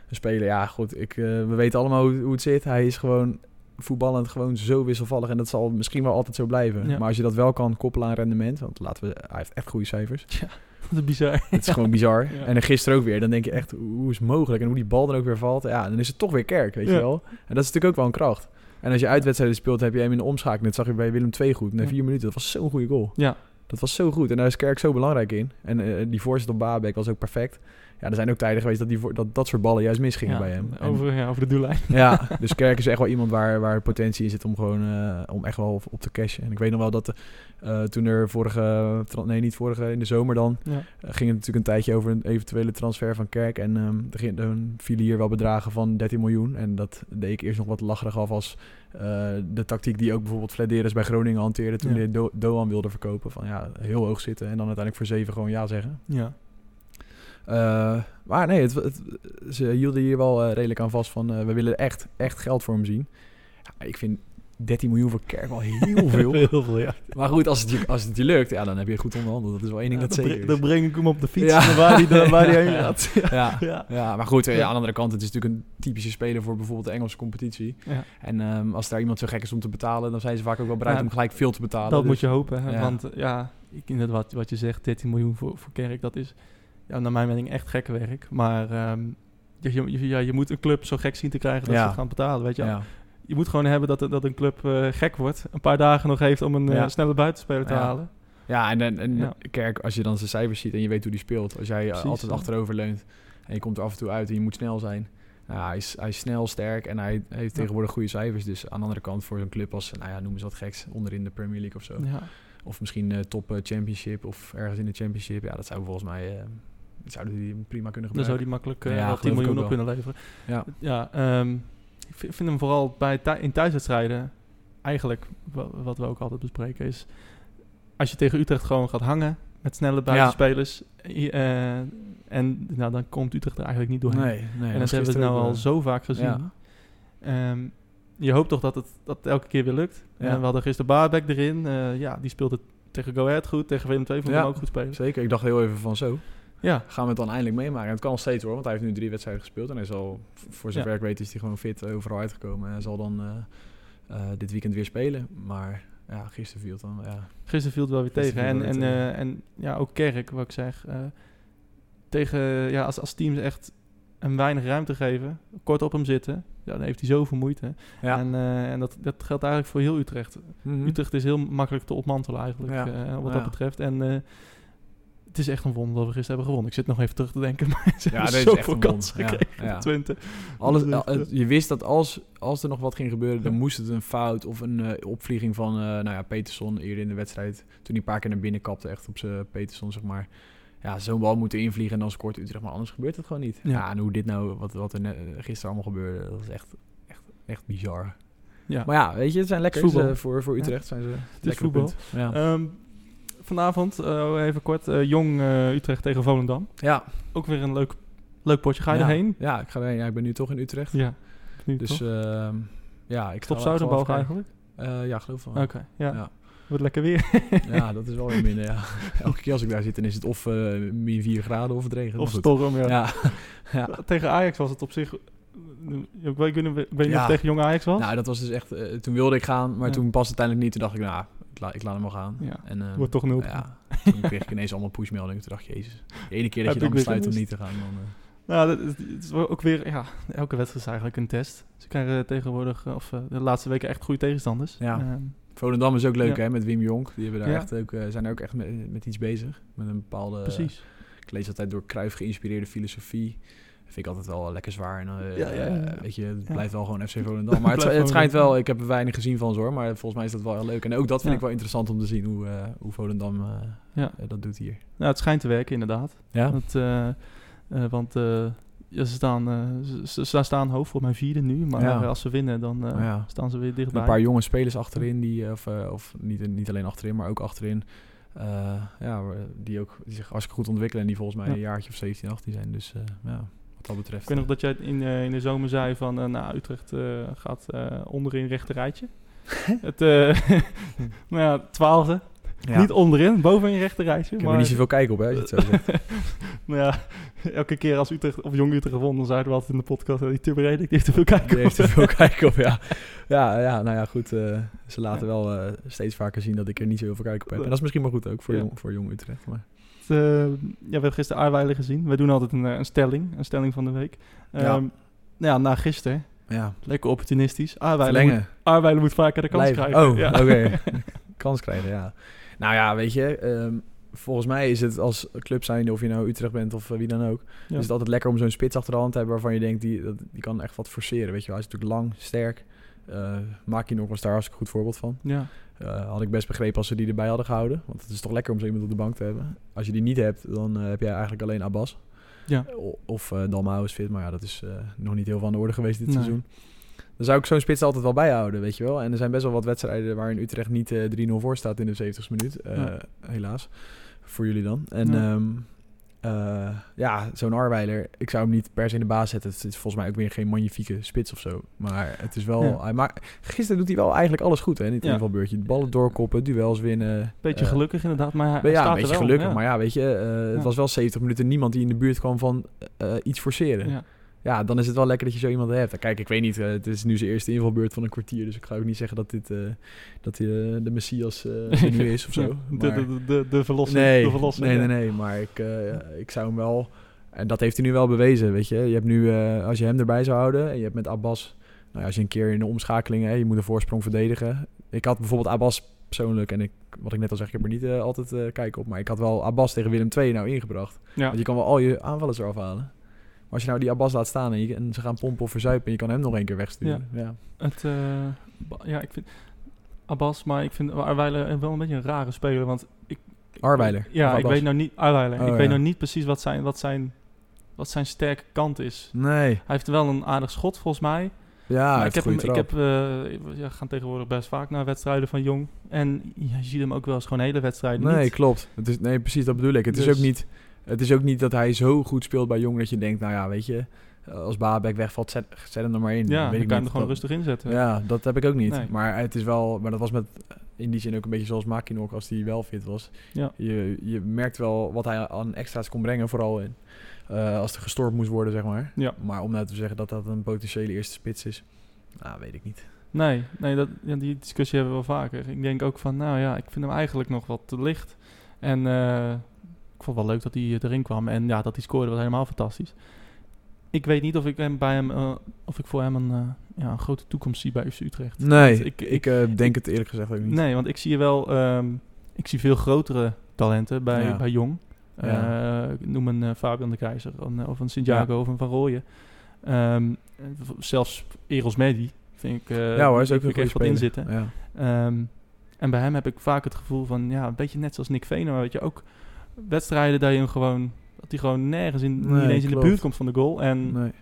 [SPEAKER 3] een speler. Ja, goed. Ik, eh, we weten allemaal hoe, hoe het zit. Hij is gewoon voetballend gewoon zo wisselvallig. En dat zal misschien wel altijd zo blijven.
[SPEAKER 2] Ja.
[SPEAKER 3] Maar als je dat wel kan koppelen aan rendement. Want laten we, hij heeft echt goede cijfers.
[SPEAKER 2] Ja. Dat is bizar.
[SPEAKER 3] Het is gewoon bizar.
[SPEAKER 2] Ja.
[SPEAKER 3] En dan gisteren ook weer. Dan denk je echt, hoe is het mogelijk? En hoe die bal dan ook weer valt. Ja, dan is het toch weer kerk, weet je wel. En dat is natuurlijk ook wel een kracht. En als je uitwedstrijden speelt, heb je hem in de omschakeling. Dat zag je bij Willem II goed. Na vier minuten. Dat was zo'n goede goal.
[SPEAKER 2] Ja.
[SPEAKER 3] Dat was zo goed. En daar is Kerk zo belangrijk in. En eh, die voorzet op Baabek was ook perfect. Ja, er zijn ook tijden geweest dat die, voor- dat, dat soort ballen juist misgingen
[SPEAKER 2] Ja,
[SPEAKER 3] bij hem. En-
[SPEAKER 2] Over, ja, over de doellijn.
[SPEAKER 3] ja, dus Kerk is echt wel iemand waar, waar potentie in zit om gewoon eh, om echt wel op, te cashen. En ik weet nog wel dat eh, toen er vorige, nee niet vorige, in de zomer dan,
[SPEAKER 2] Ja.
[SPEAKER 3] eh, ging het natuurlijk een tijdje over een eventuele transfer van Kerk. En ehm er, ging, er vielen hier wel bedragen van 13 miljoen. En dat deed ik eerst nog wat lacherig af als de tactiek die ook bijvoorbeeld Flederis bij Groningen hanteerde toen
[SPEAKER 2] Ja.
[SPEAKER 3] hij Do Doan wilde verkopen. Van ja, heel hoog zitten en dan uiteindelijk voor 7 gewoon ja zeggen.
[SPEAKER 2] Ja.
[SPEAKER 3] Eh, maar nee, het, het- ze hielden hier wel eh, redelijk aan vast van... eh, we willen echt, echt geld voor hem zien. Ja, ik vind 13 miljoen voor Kerk wel heel veel.
[SPEAKER 2] Heel veel, ja.
[SPEAKER 3] maar goed, als het, je, als het je lukt, ja, dan heb je goed onderhandeld. Dat is wel één ding
[SPEAKER 2] Ja,
[SPEAKER 3] dat
[SPEAKER 2] dan,
[SPEAKER 3] zeker
[SPEAKER 2] bre- dan
[SPEAKER 3] is.
[SPEAKER 2] breng ik hem op de fiets
[SPEAKER 3] Ja.
[SPEAKER 2] waar hij waar die heen gaat.
[SPEAKER 3] Ja.
[SPEAKER 2] Ja.
[SPEAKER 3] Ja, maar goed, aan de andere kant, het is natuurlijk een typische speler voor bijvoorbeeld de Engelse competitie.
[SPEAKER 2] Ja.
[SPEAKER 3] En ehm, als daar iemand zo gek is om te betalen, dan zijn ze vaak ook wel bereid om gelijk veel te betalen.
[SPEAKER 2] Dat
[SPEAKER 3] Dus-
[SPEAKER 2] moet je hopen. Hè? Want ja, ik, inderdaad, wat, wat je zegt, 13 miljoen voor, voor Kerk, dat is ja, naar mijn mening echt gekke werk. Maar ehm, je, je, ja, je moet een club zo gek zien te krijgen dat
[SPEAKER 3] Ja.
[SPEAKER 2] ze het gaan betalen. Weet je? je moet gewoon hebben dat, dat een club eh, gek wordt. Een paar dagen nog heeft om een eh, snelle buitenspeler te halen.
[SPEAKER 3] Ja, en, en, en. Kerk, als je dan zijn cijfers ziet en je weet hoe die speelt. Als jij eh,
[SPEAKER 2] Precies,
[SPEAKER 3] altijd achterover leunt en je komt er af en toe uit en je moet snel zijn. Nou, hij, is, hij is snel, sterk en hij heeft tegenwoordig goede cijfers. Dus aan de andere kant voor zo'n club als, nou ja, noem eens wat geks, onderin de Premier League of zo.
[SPEAKER 2] Ja.
[SPEAKER 3] Of misschien top championship of ergens in de championship. Ja, dat zou volgens mij, zouden die prima kunnen
[SPEAKER 2] Dan zou
[SPEAKER 3] gebruiken.
[SPEAKER 2] die makkelijk eh,
[SPEAKER 3] Ja,
[SPEAKER 2] wel 10
[SPEAKER 3] geloof ik
[SPEAKER 2] miljoen op kunnen leveren.
[SPEAKER 3] Ja.
[SPEAKER 2] Ja, ehm, ik vind vind hem vooral bij in thuiswedstrijden eigenlijk, wa- wat we ook altijd bespreken, is als je tegen Utrecht gewoon gaat hangen met snelle buitenspelers i- eh, en nou, dan komt Utrecht er eigenlijk niet doorheen.
[SPEAKER 3] Nee, nee.
[SPEAKER 2] en dat hebben we nou al zo vaak gezien.
[SPEAKER 3] Ja.
[SPEAKER 2] Ehm, je hoopt toch dat het, dat het elke keer weer lukt.
[SPEAKER 3] Ja.
[SPEAKER 2] En we hadden gisteren Baarbek erin. Eh, ja, die speelde tegen Go Ahead goed. Tegen Willem II vond ik
[SPEAKER 3] Ja.
[SPEAKER 2] hem ook goed spelen.
[SPEAKER 3] Zeker, ik dacht heel even van zo.
[SPEAKER 2] Ja,
[SPEAKER 3] Gaan we het dan eindelijk meemaken? En het kan steeds hoor, want hij heeft nu drie wedstrijden gespeeld. En hij zal, voor
[SPEAKER 2] Ja.
[SPEAKER 3] ik weet, is hij gewoon fit eh, overal uitgekomen. En hij zal dan eh, eh, dit weekend weer spelen. Maar ja, gisteren viel het dan, ja.
[SPEAKER 2] gisteren viel het wel weer
[SPEAKER 3] Gisteren
[SPEAKER 2] tegen. En, en, en ja, ook Kerk, wat ik zeg. tegen, ja, als, als teams echt hem weinig ruimte geven, kort op hem zitten, ja, dan heeft hij zoveel moeite.
[SPEAKER 3] Ja.
[SPEAKER 2] En, en dat, dat geldt eigenlijk voor heel Utrecht.
[SPEAKER 3] Mhm.
[SPEAKER 2] Utrecht is heel makkelijk te ontmantelen eigenlijk,
[SPEAKER 3] Ja.
[SPEAKER 2] wat
[SPEAKER 3] Ja.
[SPEAKER 2] dat betreft. En het is echt een wonder dat we gisteren hebben gewonnen. Ik zit nog even terug te denken, maar ze
[SPEAKER 3] Ja,
[SPEAKER 2] hebben
[SPEAKER 3] is
[SPEAKER 2] zoveel kansen gekregen
[SPEAKER 3] ja.
[SPEAKER 2] Twente.
[SPEAKER 3] Alles,
[SPEAKER 2] is
[SPEAKER 3] al- het- je wist dat als, als er nog wat ging gebeuren, dan moest het een fout of een eh, opvlieging van, eh, nou ja, Peterson eerder in de wedstrijd. Toen hij een paar keer naar binnen kapte, echt op zijn Peterson, zeg maar. Ja, zo'n bal moeten invliegen en dan scoort Utrecht, maar anders gebeurt het gewoon niet.
[SPEAKER 2] Ja.
[SPEAKER 3] Ja, en hoe dit nou, wat, wat er net, gisteren allemaal gebeurde, dat is echt, echt, echt bizar.
[SPEAKER 2] Ja.
[SPEAKER 3] Maar ja, weet je, het zijn lekker voor, voor
[SPEAKER 2] Ja.
[SPEAKER 3] Utrecht. Zijn ze
[SPEAKER 2] is
[SPEAKER 3] lekker
[SPEAKER 2] voetbal.
[SPEAKER 3] Ja.
[SPEAKER 2] Ehm, vanavond, eh, even kort, eh, Jong eh, Utrecht tegen Volendam.
[SPEAKER 3] ja.
[SPEAKER 2] Ook weer een leuk, leuk potje. Ga je
[SPEAKER 3] ja.
[SPEAKER 2] erheen?
[SPEAKER 3] Ja, ik ga erheen. Ja, ik ben nu toch in Utrecht.
[SPEAKER 2] Ja. Nu
[SPEAKER 3] Dus ehm, ja, ik
[SPEAKER 2] Top Zuiderbalg eigenlijk?
[SPEAKER 3] ja, geloof wel.
[SPEAKER 2] Oké, ja.
[SPEAKER 3] Ja.
[SPEAKER 2] Wordt lekker weer.
[SPEAKER 3] Ja, dat is wel weer minder, ja. Elke keer als ik daar zit, dan is het of min 4 graden of het regent.
[SPEAKER 2] of storm, ja.
[SPEAKER 3] Ja.
[SPEAKER 2] Tegen Ajax was het op zich... Ik weet, ik niet of het tegen Jong Ajax was.
[SPEAKER 3] Nou, dat was dus echt... toen wilde ik gaan, maar
[SPEAKER 2] Ja.
[SPEAKER 3] toen pas uiteindelijk niet. Toen dacht ik, nou, ik, la- ik laat hem wel gaan.
[SPEAKER 2] Ja.
[SPEAKER 3] En, eh,
[SPEAKER 2] Wordt toch nul.
[SPEAKER 3] Ja, toen kreeg ik ineens allemaal pushmeldingen. Toen dacht ik, jezus. De ene keer dat je dan besluit om niet te gaan, dan... eh,
[SPEAKER 2] Nou, dat is, het is ook weer... Ja, elke wedstrijd is eigenlijk een test. Ze krijgen tegenwoordig... eh, Of eh, de laatste weken echt goede tegenstanders.
[SPEAKER 3] Ja.
[SPEAKER 2] Ehm,
[SPEAKER 3] Volendam is ook leuk,
[SPEAKER 2] Ja.
[SPEAKER 3] hè, met Wim Jonk. Die hebben daar
[SPEAKER 2] Ja.
[SPEAKER 3] echt ook, zijn ook echt met, met iets bezig. Met een bepaalde...
[SPEAKER 2] precies.
[SPEAKER 3] Ik lees altijd door Cruijff geïnspireerde filosofie. Vind ik altijd wel lekker zwaar. En, eh,
[SPEAKER 2] Ja, ja, ja.
[SPEAKER 3] weet je, het blijft wel gewoon FC Volendam. Maar het, schijnt wel, ik heb er weinig gezien van ze hoor. Maar volgens mij is dat wel heel leuk. En ook dat vind ik wel interessant om te zien hoe, eh, hoe Volendam eh, dat doet hier.
[SPEAKER 2] Nou, het schijnt te werken, inderdaad.
[SPEAKER 3] Ja?
[SPEAKER 2] Dat, want ja, ze, staan, ze, ze staan hoofd voor mijn vierde nu. Maar als ze winnen, dan staan ze weer dichtbij.
[SPEAKER 3] Een paar jonge spelers achterin, die, of, of niet, niet alleen achterin, maar ook achterin. ja, die ook die zich hartstikke goed ontwikkelen. En die volgens mij een jaartje of 17, 18 zijn. Dus ja, wat dat betreft.
[SPEAKER 2] Ik weet nog
[SPEAKER 3] eh,
[SPEAKER 2] dat jij in, eh, in de zomer zei van... eh, nou, Utrecht gaat onderin rechter rijtje. het, nou ja, twaalfde.
[SPEAKER 3] Ja.
[SPEAKER 2] Niet onderin, boven in je rechterrijtje.
[SPEAKER 3] Ik heb
[SPEAKER 2] maar
[SPEAKER 3] er niet zoveel kijk op, hè, als je het zo zegt.
[SPEAKER 2] maar ja, elke keer als Utrecht of Jong Utrecht gewonnen, dan zeiden we altijd in de podcast, "Oh, die Tubberede, die heeft te veel kijken.
[SPEAKER 3] Die heeft er veel kijk op, ja. Ja, ja, nou ja, goed. ze laten wel steeds vaker zien dat ik er niet zo heel veel kijk op heb. En dat is misschien maar goed ook voor,
[SPEAKER 2] Ja.
[SPEAKER 3] jong, voor jong Utrecht. Maar.
[SPEAKER 2] Eh, ja, we hebben gisteren Aarweiler gezien. We doen altijd een, eh, een stelling, een stelling van de week.
[SPEAKER 3] Ja.
[SPEAKER 2] Ehm, nou ja, na gisteren,
[SPEAKER 3] Ja,
[SPEAKER 2] lekker opportunistisch. Aarweiler moet. Aarweiler moet vaker de kans
[SPEAKER 3] Blijven.
[SPEAKER 2] krijgen.
[SPEAKER 3] Oh,
[SPEAKER 2] ja.
[SPEAKER 3] oké. kans krijgen, ja. Nou ja, weet je, ehm, volgens mij is het als club zijnde, of je nou Utrecht bent of eh, wie dan ook,
[SPEAKER 2] Ja.
[SPEAKER 3] is het altijd lekker om zo'n spits achter de hand te hebben waarvan je denkt, die, dat, die kan echt wat forceren. Weet je wel, hij is natuurlijk lang, sterk. Eh maak je nog was daar als een goed voorbeeld van.
[SPEAKER 2] Ja.
[SPEAKER 3] Eh, had ik best begrepen als ze die erbij hadden gehouden. Want het is toch lekker om zo iemand op de bank te hebben. Als je die niet hebt, dan eh, heb jij eigenlijk alleen Abbas.
[SPEAKER 2] Ja.
[SPEAKER 3] Of uh, Dalmau is fit, maar ja, dat is nog niet heel veel aan de orde geweest dit
[SPEAKER 2] Nee.
[SPEAKER 3] seizoen. Dan zou ik zo'n spits altijd wel bijhouden, weet je wel. En er zijn best wel wat wedstrijden waarin Utrecht niet eh 3-0 voor staat in de 70ste minuut.
[SPEAKER 2] Ja.
[SPEAKER 3] Helaas. Voor jullie dan. En
[SPEAKER 2] Ja.
[SPEAKER 3] Ja, ja zo'n Arweiler, ik zou hem niet per se in de baas zetten. Het is volgens mij ook weer geen magnifieke spits of zo. Maar het is wel...
[SPEAKER 2] Ja.
[SPEAKER 3] Hij maakt, gisteren doet hij wel eigenlijk alles goed, hè, in het
[SPEAKER 2] Ja.
[SPEAKER 3] invalbeurtje. De ballen doorkoppen, duels winnen.
[SPEAKER 2] Beetje
[SPEAKER 3] eh,
[SPEAKER 2] gelukkig inderdaad, maar hij,
[SPEAKER 3] ja,
[SPEAKER 2] staat
[SPEAKER 3] een beetje
[SPEAKER 2] wel.
[SPEAKER 3] gelukkig.
[SPEAKER 2] ja.
[SPEAKER 3] Maar ja, weet je, eh, het was wel 70 minuten niemand die in de buurt kwam van eh, iets forceren. Ja. Dan is het wel lekker dat je zo iemand hebt. Kijk, ik weet niet, eh, het is nu zijn eerste invalbeurt van een kwartier. Dus ik ga ook niet zeggen dat dit eh, dat hij eh, de Messias nu is of zo.
[SPEAKER 2] De,
[SPEAKER 3] Maar-
[SPEAKER 2] de, de, de, de verlossing.
[SPEAKER 3] nee,
[SPEAKER 2] de verlossing
[SPEAKER 3] nee, nee, nee. Maar ik, ik zou hem wel... En dat heeft hij nu wel bewezen, weet je. Je hebt nu, als je hem erbij zou houden... En je hebt met Abbas... Nou ja, als je een keer in de omschakeling... Hè, je moet een voorsprong verdedigen. Ik had bijvoorbeeld Abbas persoonlijk... En ik, wat ik net al zeg, ik heb er niet altijd eh kijk op. Maar ik had wel Abbas tegen Willem II nou ingebracht.
[SPEAKER 2] Ja.
[SPEAKER 3] Want je kan wel al je aanvallers eraf halen. Als je nou die Abbas laat staan... En, je, en ze gaan pompen of verzuipen... En je kan hem nog één keer wegsturen. Ja.
[SPEAKER 2] Het, eh, ja, ik vind Abbas, maar ik vind Arweiler wel een beetje een rare speler, want ik...
[SPEAKER 3] Arweiler,
[SPEAKER 2] Ja, ik weet nou niet... Arweiler.
[SPEAKER 3] Oh,
[SPEAKER 2] ik
[SPEAKER 3] ja.
[SPEAKER 2] weet nou niet precies wat zijn, wat zijn, wat zijn sterke kant is.
[SPEAKER 3] Nee.
[SPEAKER 2] Hij heeft wel een aardig schot, volgens mij.
[SPEAKER 3] Ja,
[SPEAKER 2] maar ik heb, hem, ik heb, eh, ja, gaan tegenwoordig best vaak naar wedstrijden van Jong. En je ziet hem ook wel eens gewoon hele wedstrijden
[SPEAKER 3] Nee,
[SPEAKER 2] niet.
[SPEAKER 3] klopt. Het is, nee, precies dat bedoel ik. Het, is
[SPEAKER 2] Dus-
[SPEAKER 3] ook niet, het is ook niet dat hij zo goed speelt bij Jong dat je denkt, nou ja, weet je, als Babek wegvalt, zet, zet hem er maar in.
[SPEAKER 2] Ja,
[SPEAKER 3] weet
[SPEAKER 2] dan
[SPEAKER 3] ik
[SPEAKER 2] kan hem er gewoon
[SPEAKER 3] Dat-
[SPEAKER 2] rustig inzetten.
[SPEAKER 3] Ja, dat heb ik ook niet.
[SPEAKER 2] Nee.
[SPEAKER 3] Maar het is wel, maar dat was met in die zin ook een beetje zoals Makinok als hij wel fit was.
[SPEAKER 2] Ja.
[SPEAKER 3] Je, je merkt wel wat hij aan extra's kon brengen, vooral in, eh, als er gestorven moest worden, zeg maar.
[SPEAKER 2] Ja.
[SPEAKER 3] Maar om nou te zeggen dat dat een potentiële eerste spits is, nou, weet ik niet.
[SPEAKER 2] Nee, nee dat, ja, die discussie hebben we wel vaker. Ik denk ook van, nou ja, ik vind hem eigenlijk nog wat te licht. En eh, vond het wel leuk dat hij erin kwam. En ja, dat hij scoorde was helemaal fantastisch. Ik weet niet of ik hem bij hem, eh, of ik voor hem een, eh, ja, een grote toekomst zie bij FC Utrecht.
[SPEAKER 3] Nee,
[SPEAKER 2] Want
[SPEAKER 3] ik,
[SPEAKER 2] ik,
[SPEAKER 3] eh, denk het eerlijk gezegd ook niet.
[SPEAKER 2] nee, want ik zie wel, ehm, ik zie veel grotere talenten bij,
[SPEAKER 3] Ja.
[SPEAKER 2] bij Jong.
[SPEAKER 3] Ja.
[SPEAKER 2] Eh, noem een eh, Fabian de Keizer, een, eh, of een Santiago of een Van Rooyen. Eh, zelfs Eros Medi vind ik, eh
[SPEAKER 3] ja hoor, is ook
[SPEAKER 2] vind
[SPEAKER 3] een
[SPEAKER 2] ik
[SPEAKER 3] goede
[SPEAKER 2] echt wat in zitten.
[SPEAKER 3] Ja.
[SPEAKER 2] Ehm, en bij hem heb ik vaak het gevoel van, ja, een beetje net zoals Nick Venema, weet je, ook wedstrijden dat je hem gewoon, dat hij gewoon nergens in,
[SPEAKER 3] Nee,
[SPEAKER 2] niet eens in de buurt komt van de goal. En
[SPEAKER 3] Nee.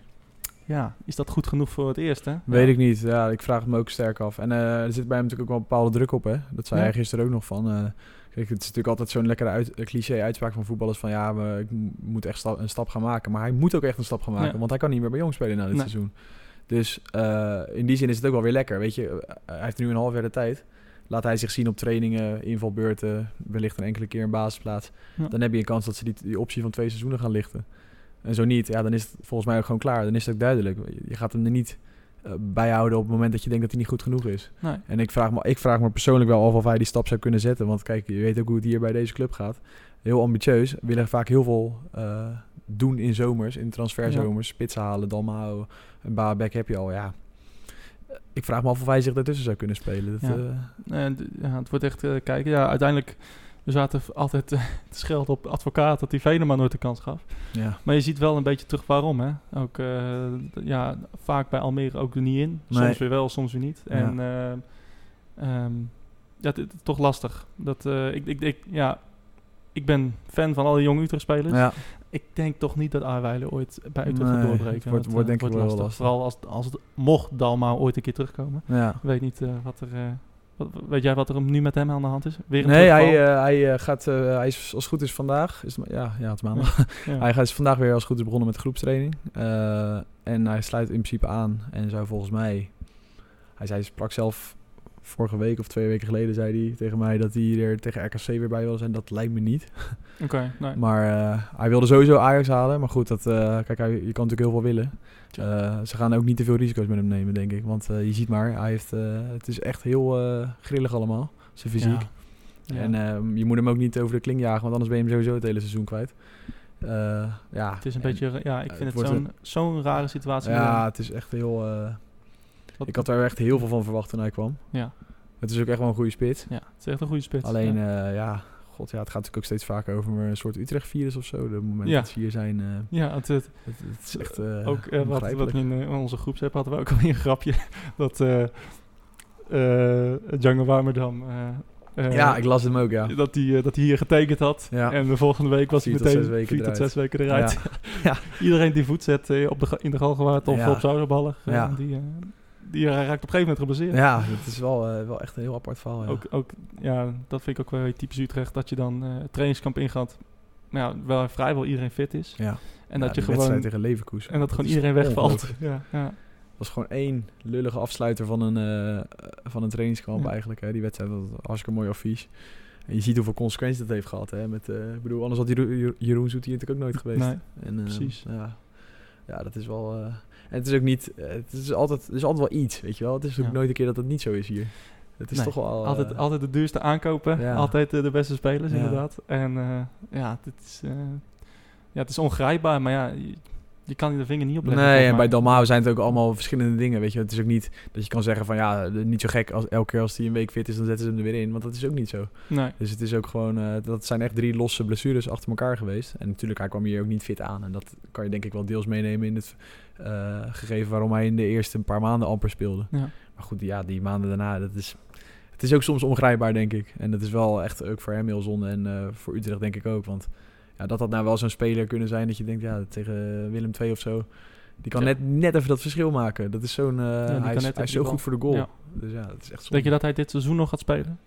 [SPEAKER 2] ja, is dat goed genoeg voor het eerste?
[SPEAKER 3] Weet
[SPEAKER 2] ja.
[SPEAKER 3] ik niet. Ja, ik vraag het me ook sterk af. En eh, er zit bij hem natuurlijk ook wel een bepaalde druk op, hè. Dat zei
[SPEAKER 2] Ja.
[SPEAKER 3] hij gisteren ook nog van. eh, kijk, het is natuurlijk altijd zo'n lekkere uit, eh, cliché-uitspraak van voetballers van... ja, we, ik moet echt sta- een stap gaan maken. Maar hij moet ook echt een stap gaan maken,
[SPEAKER 2] Ja.
[SPEAKER 3] want hij kan niet meer bij Jong spelen na dit
[SPEAKER 2] Nee.
[SPEAKER 3] seizoen. Dus eh, in die zin is het ook wel weer lekker, weet je. Hij heeft nu een half jaar de tijd. Laat hij zich zien op trainingen, invalbeurten, wellicht een enkele keer een basisplaats.
[SPEAKER 2] Ja.
[SPEAKER 3] Dan heb je een kans dat ze die, die optie van twee seizoenen gaan lichten. En zo niet, ja, dan is het volgens mij ook gewoon klaar. Dan is het ook duidelijk. Je gaat hem er niet eh, bijhouden op het moment dat je denkt dat hij niet goed genoeg is.
[SPEAKER 2] Nee.
[SPEAKER 3] En ik vraag, me, ik vraag me persoonlijk wel af of hij die stap zou kunnen zetten. Want kijk, je weet ook hoe het hier bij deze club gaat. Heel ambitieus. Willen vaak heel veel eh, doen in zomers, in transferzomers. Spitsen halen, Dalmau, een Babek heb je al, ja. Ik vraag me af of hij zich daartussen zou kunnen spelen. Dat,
[SPEAKER 2] Ja. En d- ja, het wordt echt eh, kijken. Ja, uiteindelijk, we zaten altijd eh, te schelden op advocaat dat hij Venema nooit de kans gaf.
[SPEAKER 3] ja.
[SPEAKER 2] Maar je ziet wel een beetje terug waarom, hè. Ook, ja, vaak bij Almere ook er niet in. Soms
[SPEAKER 3] Nee.
[SPEAKER 2] weer wel, soms weer niet. En eh, ehm, ja, het is toch lastig. Dat, ik, ik, ik, ja, ik ben fan van alle jonge Utrecht-spelers.
[SPEAKER 3] ja.
[SPEAKER 2] Ik denk toch niet dat Aarweiler ooit bij Utrecht
[SPEAKER 3] Nee,
[SPEAKER 2] gaat doorbreken.
[SPEAKER 3] het wordt-
[SPEAKER 2] Dat,
[SPEAKER 3] wordt
[SPEAKER 2] eh,
[SPEAKER 3] denk ik wel lastig.
[SPEAKER 2] Vooral als, als het mocht Dalma ooit een keer terugkomen.
[SPEAKER 3] ja.
[SPEAKER 2] Ik weet niet eh, wat er... eh, wat, weet jij wat er nu met hem aan de hand is? Weer een
[SPEAKER 3] Nee,
[SPEAKER 2] terugval?
[SPEAKER 3] hij, hij, gaat, hij is als het goed is vandaag. Is ja, ja, het maandag.
[SPEAKER 2] Ja.
[SPEAKER 3] Hij gaat is vandaag weer als goed is begonnen met groepstraining. En hij sluit in principe aan. En zou volgens mij... Hij zei, sprak zelf vorige week of twee weken geleden zei hij tegen mij dat hij er tegen RKC weer bij wil zijn. Dat lijkt me niet.
[SPEAKER 2] Oké, nee.
[SPEAKER 3] Maar eh, hij wilde sowieso Ajax halen. Maar goed, dat, eh, kijk, hij, je kan natuurlijk heel veel willen. Eh, ze gaan ook niet te veel risico's met hem nemen, denk ik. Want je ziet maar, hij heeft, het is echt heel grillig allemaal, zijn fysiek.
[SPEAKER 2] Ja. Ja.
[SPEAKER 3] En ehm, je moet hem ook niet over de kling jagen, want anders ben je hem sowieso het hele seizoen kwijt. Ja,
[SPEAKER 2] het is een
[SPEAKER 3] en-
[SPEAKER 2] beetje, ja, ik
[SPEAKER 3] het
[SPEAKER 2] vind het zo'n zo'n rare situatie.
[SPEAKER 3] Ja, het is echt heel... eh,
[SPEAKER 2] Wat-
[SPEAKER 3] ik had daar echt heel veel van verwacht toen hij kwam.
[SPEAKER 2] Ja.
[SPEAKER 3] Het is ook echt wel een goede spit.
[SPEAKER 2] Ja, het is echt een goede spits.
[SPEAKER 3] Alleen,
[SPEAKER 2] ja.
[SPEAKER 3] ja. ja, god ja, het gaat natuurlijk ook steeds vaker over een soort Utrecht-virus of zo. De moment
[SPEAKER 2] Ja.
[SPEAKER 3] dat ze hier zijn, eh,
[SPEAKER 2] ja, het, het,
[SPEAKER 3] het, het is echt eh
[SPEAKER 2] ook eh, wat, wat
[SPEAKER 3] onbegrijpelijk.
[SPEAKER 2] in eh, onze groepsapp hadden we ook alweer een grapje. dat eh eh Django Warmerdam... eh, eh,
[SPEAKER 3] Ja, ik las hem ook, ja.
[SPEAKER 2] dat hij dat hij hier getekend had.
[SPEAKER 3] Ja.
[SPEAKER 2] En de volgende week was hij meteen vier tot zes weken eruit.
[SPEAKER 3] Ja.
[SPEAKER 2] Iedereen die voet zet eh, op de, in de galgenwaard of op Zouderballen, eh,
[SPEAKER 3] Ja.
[SPEAKER 2] die, eh, die raakt op een gegeven moment geblesseerd.
[SPEAKER 3] Ja, het is wel, eh, wel echt een heel apart verhaal. Ja.
[SPEAKER 2] Ook, ook, ja, dat vind ik ook wel typisch Utrecht. Dat je dan het trainingskamp ingaat. Nou, ja, wel vrijwel iedereen fit is.
[SPEAKER 3] ja.
[SPEAKER 2] En
[SPEAKER 3] Ja,
[SPEAKER 2] dat je gewoon...
[SPEAKER 3] tegen Leverkusen.
[SPEAKER 2] En dat gewoon iedereen wegvalt. Ja, ja.
[SPEAKER 3] Dat was gewoon één lullige afsluiter van een, eh, van een trainingskamp eigenlijk. Hè. Die wedstrijd was een hartstikke mooi affiche. En je ziet hoeveel consequenties dat heeft gehad. Hè. Met, ik bedoel, anders had Jeroen, Jeroen Zoet hier natuurlijk ook nooit geweest.
[SPEAKER 2] Nee,
[SPEAKER 3] En, eh,
[SPEAKER 2] precies.
[SPEAKER 3] Ja, ja, dat is wel... en het is ook niet... eh, het, is altijd, het is altijd wel iets, weet je wel. Het is ook
[SPEAKER 2] Ja.
[SPEAKER 3] nooit een keer dat het niet zo is hier. Het is
[SPEAKER 2] Nee,
[SPEAKER 3] toch wel... eh,
[SPEAKER 2] altijd, altijd de duurste aankopen.
[SPEAKER 3] ja.
[SPEAKER 2] Altijd de beste spelers,
[SPEAKER 3] Ja.
[SPEAKER 2] inderdaad. En eh, ja, dit is, ja, het is ongrijpbaar. Maar ja, je, kan de vinger niet op leggen.
[SPEAKER 3] Nee, en bij. Dalmau zijn het ook allemaal verschillende dingen. Weet je, het is ook niet dat je kan zeggen van ja, niet zo gek als elke keer als hij een week fit is, dan zetten ze hem er weer in. Want dat is ook niet zo.
[SPEAKER 2] Nee,
[SPEAKER 3] Dus het is ook gewoon, eh, dat zijn echt drie losse blessures achter elkaar geweest. En natuurlijk, hij kwam hier ook niet fit aan. En dat kan je denk ik wel deels meenemen in het eh, gegeven waarom hij in de eerste een paar maanden amper speelde.
[SPEAKER 2] ja.
[SPEAKER 3] Maar goed, ja, die maanden daarna, dat is, het is ook soms ongrijpbaar, denk ik. En dat is wel echt ook voor hem heel zonde en eh, voor Utrecht denk ik ook. Want ja, dat had nou wel zo'n speler kunnen zijn dat je denkt, ja, tegen Willem II of zo, die kan
[SPEAKER 2] Ja.
[SPEAKER 3] net, net even dat verschil maken. Dat is zo'n, eh, hij, is, hij is zo goed voor de goal.
[SPEAKER 2] Ja.
[SPEAKER 3] Dus ja, dat is echt.
[SPEAKER 2] Denk je dat hij dit seizoen nog gaat spelen?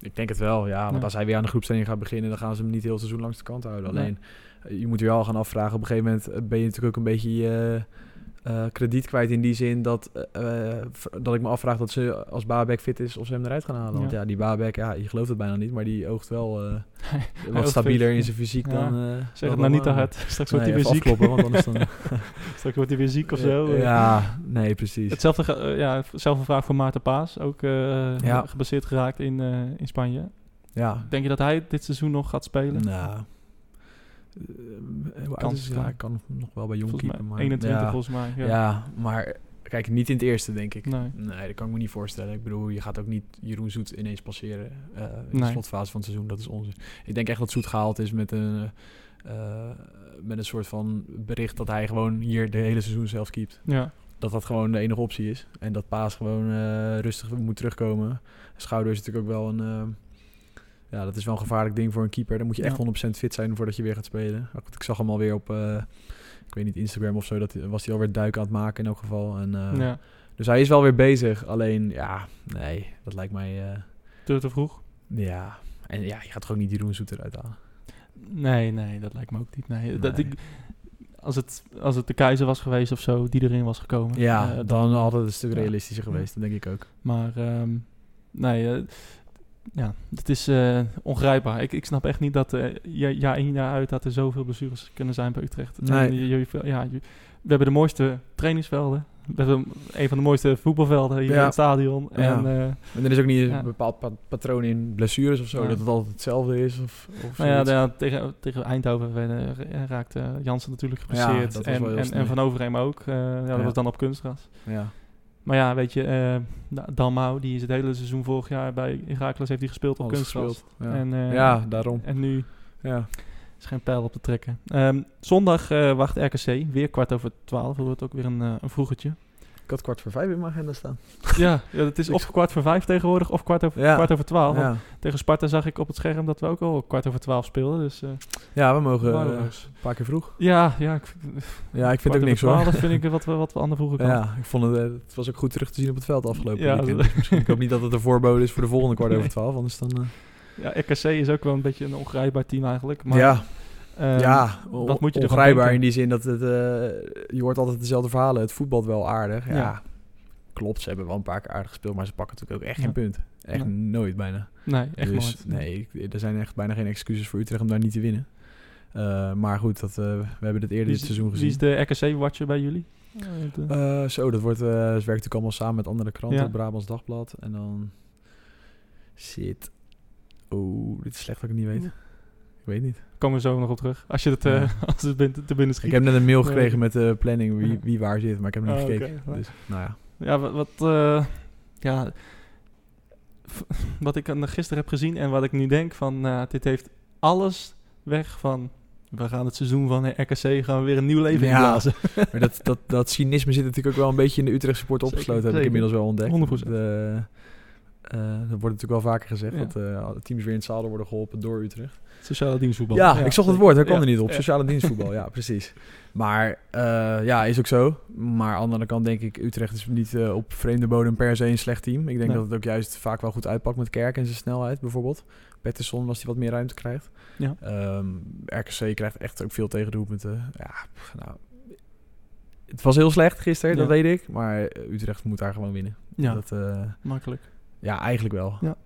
[SPEAKER 3] Ik denk het wel, ja. Want als hij weer aan de groepstelling gaat beginnen, dan gaan ze hem niet heel het seizoen langs de kant houden. Alleen, eh, je moet je wel gaan afvragen. Op een gegeven moment eh, ben je natuurlijk ook een beetje je eh, krediet kwijt in die zin dat, eh, eh, dat ik me afvraag dat ze als Babek fit is of ze hem eruit gaan halen. Want
[SPEAKER 2] Ja.
[SPEAKER 3] ja, die Babek, ja, je gelooft het bijna niet, maar die oogt wel wat stabieler
[SPEAKER 2] fit.
[SPEAKER 3] in zijn fysiek
[SPEAKER 2] Ja.
[SPEAKER 3] dan...
[SPEAKER 2] Zeg
[SPEAKER 3] dan
[SPEAKER 2] het nou niet te hard. Straks wordt hij weer ziek.
[SPEAKER 3] afkloppen, want anders dan...
[SPEAKER 2] Straks wordt hij weer ziek of zo.
[SPEAKER 3] ja, nee, precies.
[SPEAKER 2] Hetzelfde, ja, zelfde vraag voor Maarten Paas. Ook
[SPEAKER 3] Ja.
[SPEAKER 2] gebaseerd geraakt in, in Spanje.
[SPEAKER 3] Ja,
[SPEAKER 2] Denk je dat hij dit seizoen nog gaat spelen?
[SPEAKER 3] nou... eh,
[SPEAKER 2] Kans
[SPEAKER 3] Ja, ik kan nog wel bij jong
[SPEAKER 2] volgens
[SPEAKER 3] keeper, maar...
[SPEAKER 2] 21
[SPEAKER 3] ja.
[SPEAKER 2] volgens mij. Ja.
[SPEAKER 3] Ja. maar kijk, niet in het eerste, denk ik.
[SPEAKER 2] Nee.
[SPEAKER 3] Nee, dat kan ik me niet voorstellen. Ik bedoel, je gaat ook niet Jeroen Zoet ineens passeren eh, in
[SPEAKER 2] Nee.
[SPEAKER 3] de slotfase van het seizoen. Dat is onzin. Ik denk echt dat Zoet gehaald is met een, eh, met een soort van bericht dat hij gewoon hier de hele seizoen zelf keept.
[SPEAKER 2] Ja.
[SPEAKER 3] Dat dat gewoon de enige optie is. En dat Paas gewoon eh, rustig moet terugkomen. Schouder is natuurlijk ook wel een... ja, dat is wel een gevaarlijk ding voor een keeper. Dan moet je echt
[SPEAKER 2] Ja.
[SPEAKER 3] 100% fit zijn voordat je weer gaat spelen. Goed, ik zag hem alweer op, eh, ik weet niet, Instagram of zo. Dat was hij alweer duiken aan het maken in elk geval. En, eh,
[SPEAKER 2] ja.
[SPEAKER 3] dus hij is wel weer bezig. Alleen, ja, nee, dat lijkt mij... eh,
[SPEAKER 2] Te, te vroeg?
[SPEAKER 3] ja, en ja, je gaat gewoon niet Jeroen Zoet eruit halen.
[SPEAKER 2] Nee, nee, dat lijkt me ook niet. Nee. Dat ik, als, het, als het de keizer was geweest of zo, die erin was gekomen.
[SPEAKER 3] Ja,
[SPEAKER 2] eh,
[SPEAKER 3] dan had het een stuk
[SPEAKER 2] ja.
[SPEAKER 3] realistischer geweest. Dat denk ik ook.
[SPEAKER 2] Maar ehm, nee, ja, het is eh, ongrijpbaar. Ik, ik snap echt niet dat jaar, jaar in jaar uit dat er zoveel blessures kunnen zijn bij Utrecht.
[SPEAKER 3] Nee.
[SPEAKER 2] En je- je- ja, je- we hebben de mooiste trainingsvelden. We hebben een van de mooiste voetbalvelden hier
[SPEAKER 3] Ja.
[SPEAKER 2] in het stadion.
[SPEAKER 3] Ja.
[SPEAKER 2] En eh,
[SPEAKER 3] En er is ook niet
[SPEAKER 2] Ja.
[SPEAKER 3] een bepaald pa- patroon in blessures of zo.
[SPEAKER 2] Ja.
[SPEAKER 3] Dat het altijd hetzelfde is. Of, of
[SPEAKER 2] nou ja,
[SPEAKER 3] zoiets.
[SPEAKER 2] ja, tegen, tegen Eindhoven werden, raakte Jansen natuurlijk geblesseerd. en, en, en Van Overheem ook. Ja, dat
[SPEAKER 3] Ja.
[SPEAKER 2] was dan op kunstgras.
[SPEAKER 3] ja.
[SPEAKER 2] Maar ja, weet je, Dalmau, die is het hele seizoen vorig jaar bij Heracles heeft hij gespeeld op
[SPEAKER 3] Alles
[SPEAKER 2] kunstgras.
[SPEAKER 3] Ja.
[SPEAKER 2] En, eh,
[SPEAKER 3] ja, daarom.
[SPEAKER 2] En nu
[SPEAKER 3] Ja.
[SPEAKER 2] is geen pijl op te trekken. Ehm, zondag eh, wacht RKC, weer kwart over twaalf. Dat wordt ook weer een, een vroegertje.
[SPEAKER 3] Ik had kwart voor vijf in mijn agenda staan.
[SPEAKER 2] ja, ja, het is of kwart voor vijf tegenwoordig of kwart over,
[SPEAKER 3] Ja.
[SPEAKER 2] kwart over twaalf.
[SPEAKER 3] Ja.
[SPEAKER 2] Tegen Sparta zag ik op het scherm dat we ook al kwart over twaalf speelden. Dus, eh,
[SPEAKER 3] ja, we mogen eh, een paar keer vroeg.
[SPEAKER 2] ja, ja, ik,
[SPEAKER 3] Ja, ik vind ook niks hoor.
[SPEAKER 2] 12 vind ik wat we, wat we aan de vroege kant.
[SPEAKER 3] Ja, ik vond het, eh, het was ook goed terug te zien op het veld afgelopen
[SPEAKER 2] Ja,
[SPEAKER 3] weekend.
[SPEAKER 2] dat-
[SPEAKER 3] Dus misschien- ik hoop niet dat het een voorbode is voor de volgende kwart over twaalf. Anders dan... eh,
[SPEAKER 2] Ja, RKC is ook wel een beetje een ongrijpbaar team eigenlijk. Maar,
[SPEAKER 3] ja,
[SPEAKER 2] ehm,
[SPEAKER 3] ja,
[SPEAKER 2] wat moet je
[SPEAKER 3] ongrijpbaar in die zin dat het... eh, je hoort altijd dezelfde verhalen. Het voetbalt wel aardig. Ja,
[SPEAKER 2] Ja.
[SPEAKER 3] klopt, ze hebben wel een paar keer aardig gespeeld, maar ze pakken natuurlijk ook echt
[SPEAKER 2] Ja.
[SPEAKER 3] geen punt. Echt nooit bijna.
[SPEAKER 2] Nee, echt
[SPEAKER 3] dus
[SPEAKER 2] nooit.
[SPEAKER 3] nee, er zijn echt bijna geen excuses voor Utrecht om daar niet te winnen. Eh, maar goed, dat, eh, we hebben het eerder
[SPEAKER 2] Wie
[SPEAKER 3] dit seizoen
[SPEAKER 2] wie
[SPEAKER 3] gezien.
[SPEAKER 2] is de RKC-watcher bij jullie?
[SPEAKER 3] Zo, dat wordt, ze werkt natuurlijk allemaal samen met andere kranten, het Brabants Dagblad. En dan shit. Oeh, dit is slecht dat ik het niet weet. Ik weet niet.
[SPEAKER 2] Komen we zo nog op terug. Als je het, eh,
[SPEAKER 3] Ja.
[SPEAKER 2] als het bin- te binnen schiet.
[SPEAKER 3] Ik heb net een mail
[SPEAKER 2] Nee.
[SPEAKER 3] gekregen met de planning wie, wie waar zit, maar ik heb nog niet
[SPEAKER 2] Oh,
[SPEAKER 3] gekeken. Dus, nou ja.
[SPEAKER 2] Ja, wat, wat, eh, ja, wat ik aan- gisteren heb gezien en wat ik nu denk van, nou, dit heeft alles weg van, we gaan het seizoen van RKC gaan we weer een nieuw leven
[SPEAKER 3] Ja.
[SPEAKER 2] inblazen.
[SPEAKER 3] Maar dat, dat, dat cynisme zit natuurlijk ook wel een beetje in de Utrecht support
[SPEAKER 2] Zeker,
[SPEAKER 3] opgesloten, heb ik inmiddels wel ontdekt.
[SPEAKER 2] 100%.
[SPEAKER 3] De, eh, dat wordt natuurlijk wel vaker gezegd,
[SPEAKER 2] Ja.
[SPEAKER 3] dat eh, alle teams weer in het zadel worden geholpen door Utrecht.
[SPEAKER 2] Sociale dienstvoetbal.
[SPEAKER 3] Ja, ik zocht het woord, daar kwam
[SPEAKER 2] Ja.
[SPEAKER 3] er niet op.
[SPEAKER 2] Ja.
[SPEAKER 3] Sociale dienstvoetbal, ja, precies. Maar eh, ja, is ook zo. Maar aan de andere kant denk ik, Utrecht is niet eh, op vreemde bodem per se een slecht team. Ik denk
[SPEAKER 2] Nee.
[SPEAKER 3] dat het ook juist vaak wel goed uitpakt met Kerk en zijn snelheid bijvoorbeeld. Pettersson als hij wat meer ruimte krijgt.
[SPEAKER 2] Ja.
[SPEAKER 3] Ehm, RKC krijgt echt ook veel tegen de. Ja, pff, nou... Het was heel slecht gisteren, dat weet ik. Maar Utrecht moet daar gewoon winnen.
[SPEAKER 2] Ja,
[SPEAKER 3] Dat, eh,
[SPEAKER 2] makkelijk.
[SPEAKER 3] Ja, eigenlijk wel.
[SPEAKER 2] Ja.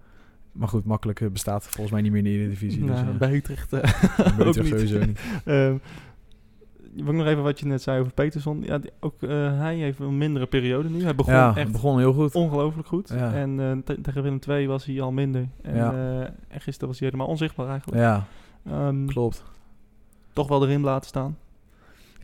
[SPEAKER 3] Maar goed, makkelijk eh, bestaat volgens mij niet meer in de Eredivisie.
[SPEAKER 2] Nou,
[SPEAKER 3] dus, eh,
[SPEAKER 2] bij Utrecht eh,
[SPEAKER 3] bij Utrecht
[SPEAKER 2] niet.
[SPEAKER 3] sowieso niet.
[SPEAKER 2] Ehm, ik nog even wat je net zei over Peterson. Ja, die- ook hij heeft een mindere periode nu. Hij begon
[SPEAKER 3] ja,
[SPEAKER 2] echt
[SPEAKER 3] begon heel goed.
[SPEAKER 2] ongelooflijk goed.
[SPEAKER 3] Ja.
[SPEAKER 2] En te- tegen Willem II was hij al minder. En,
[SPEAKER 3] Ja.
[SPEAKER 2] en gisteren was hij helemaal onzichtbaar eigenlijk.
[SPEAKER 3] Ja,
[SPEAKER 2] Ehm,
[SPEAKER 3] klopt.
[SPEAKER 2] toch wel erin laten staan.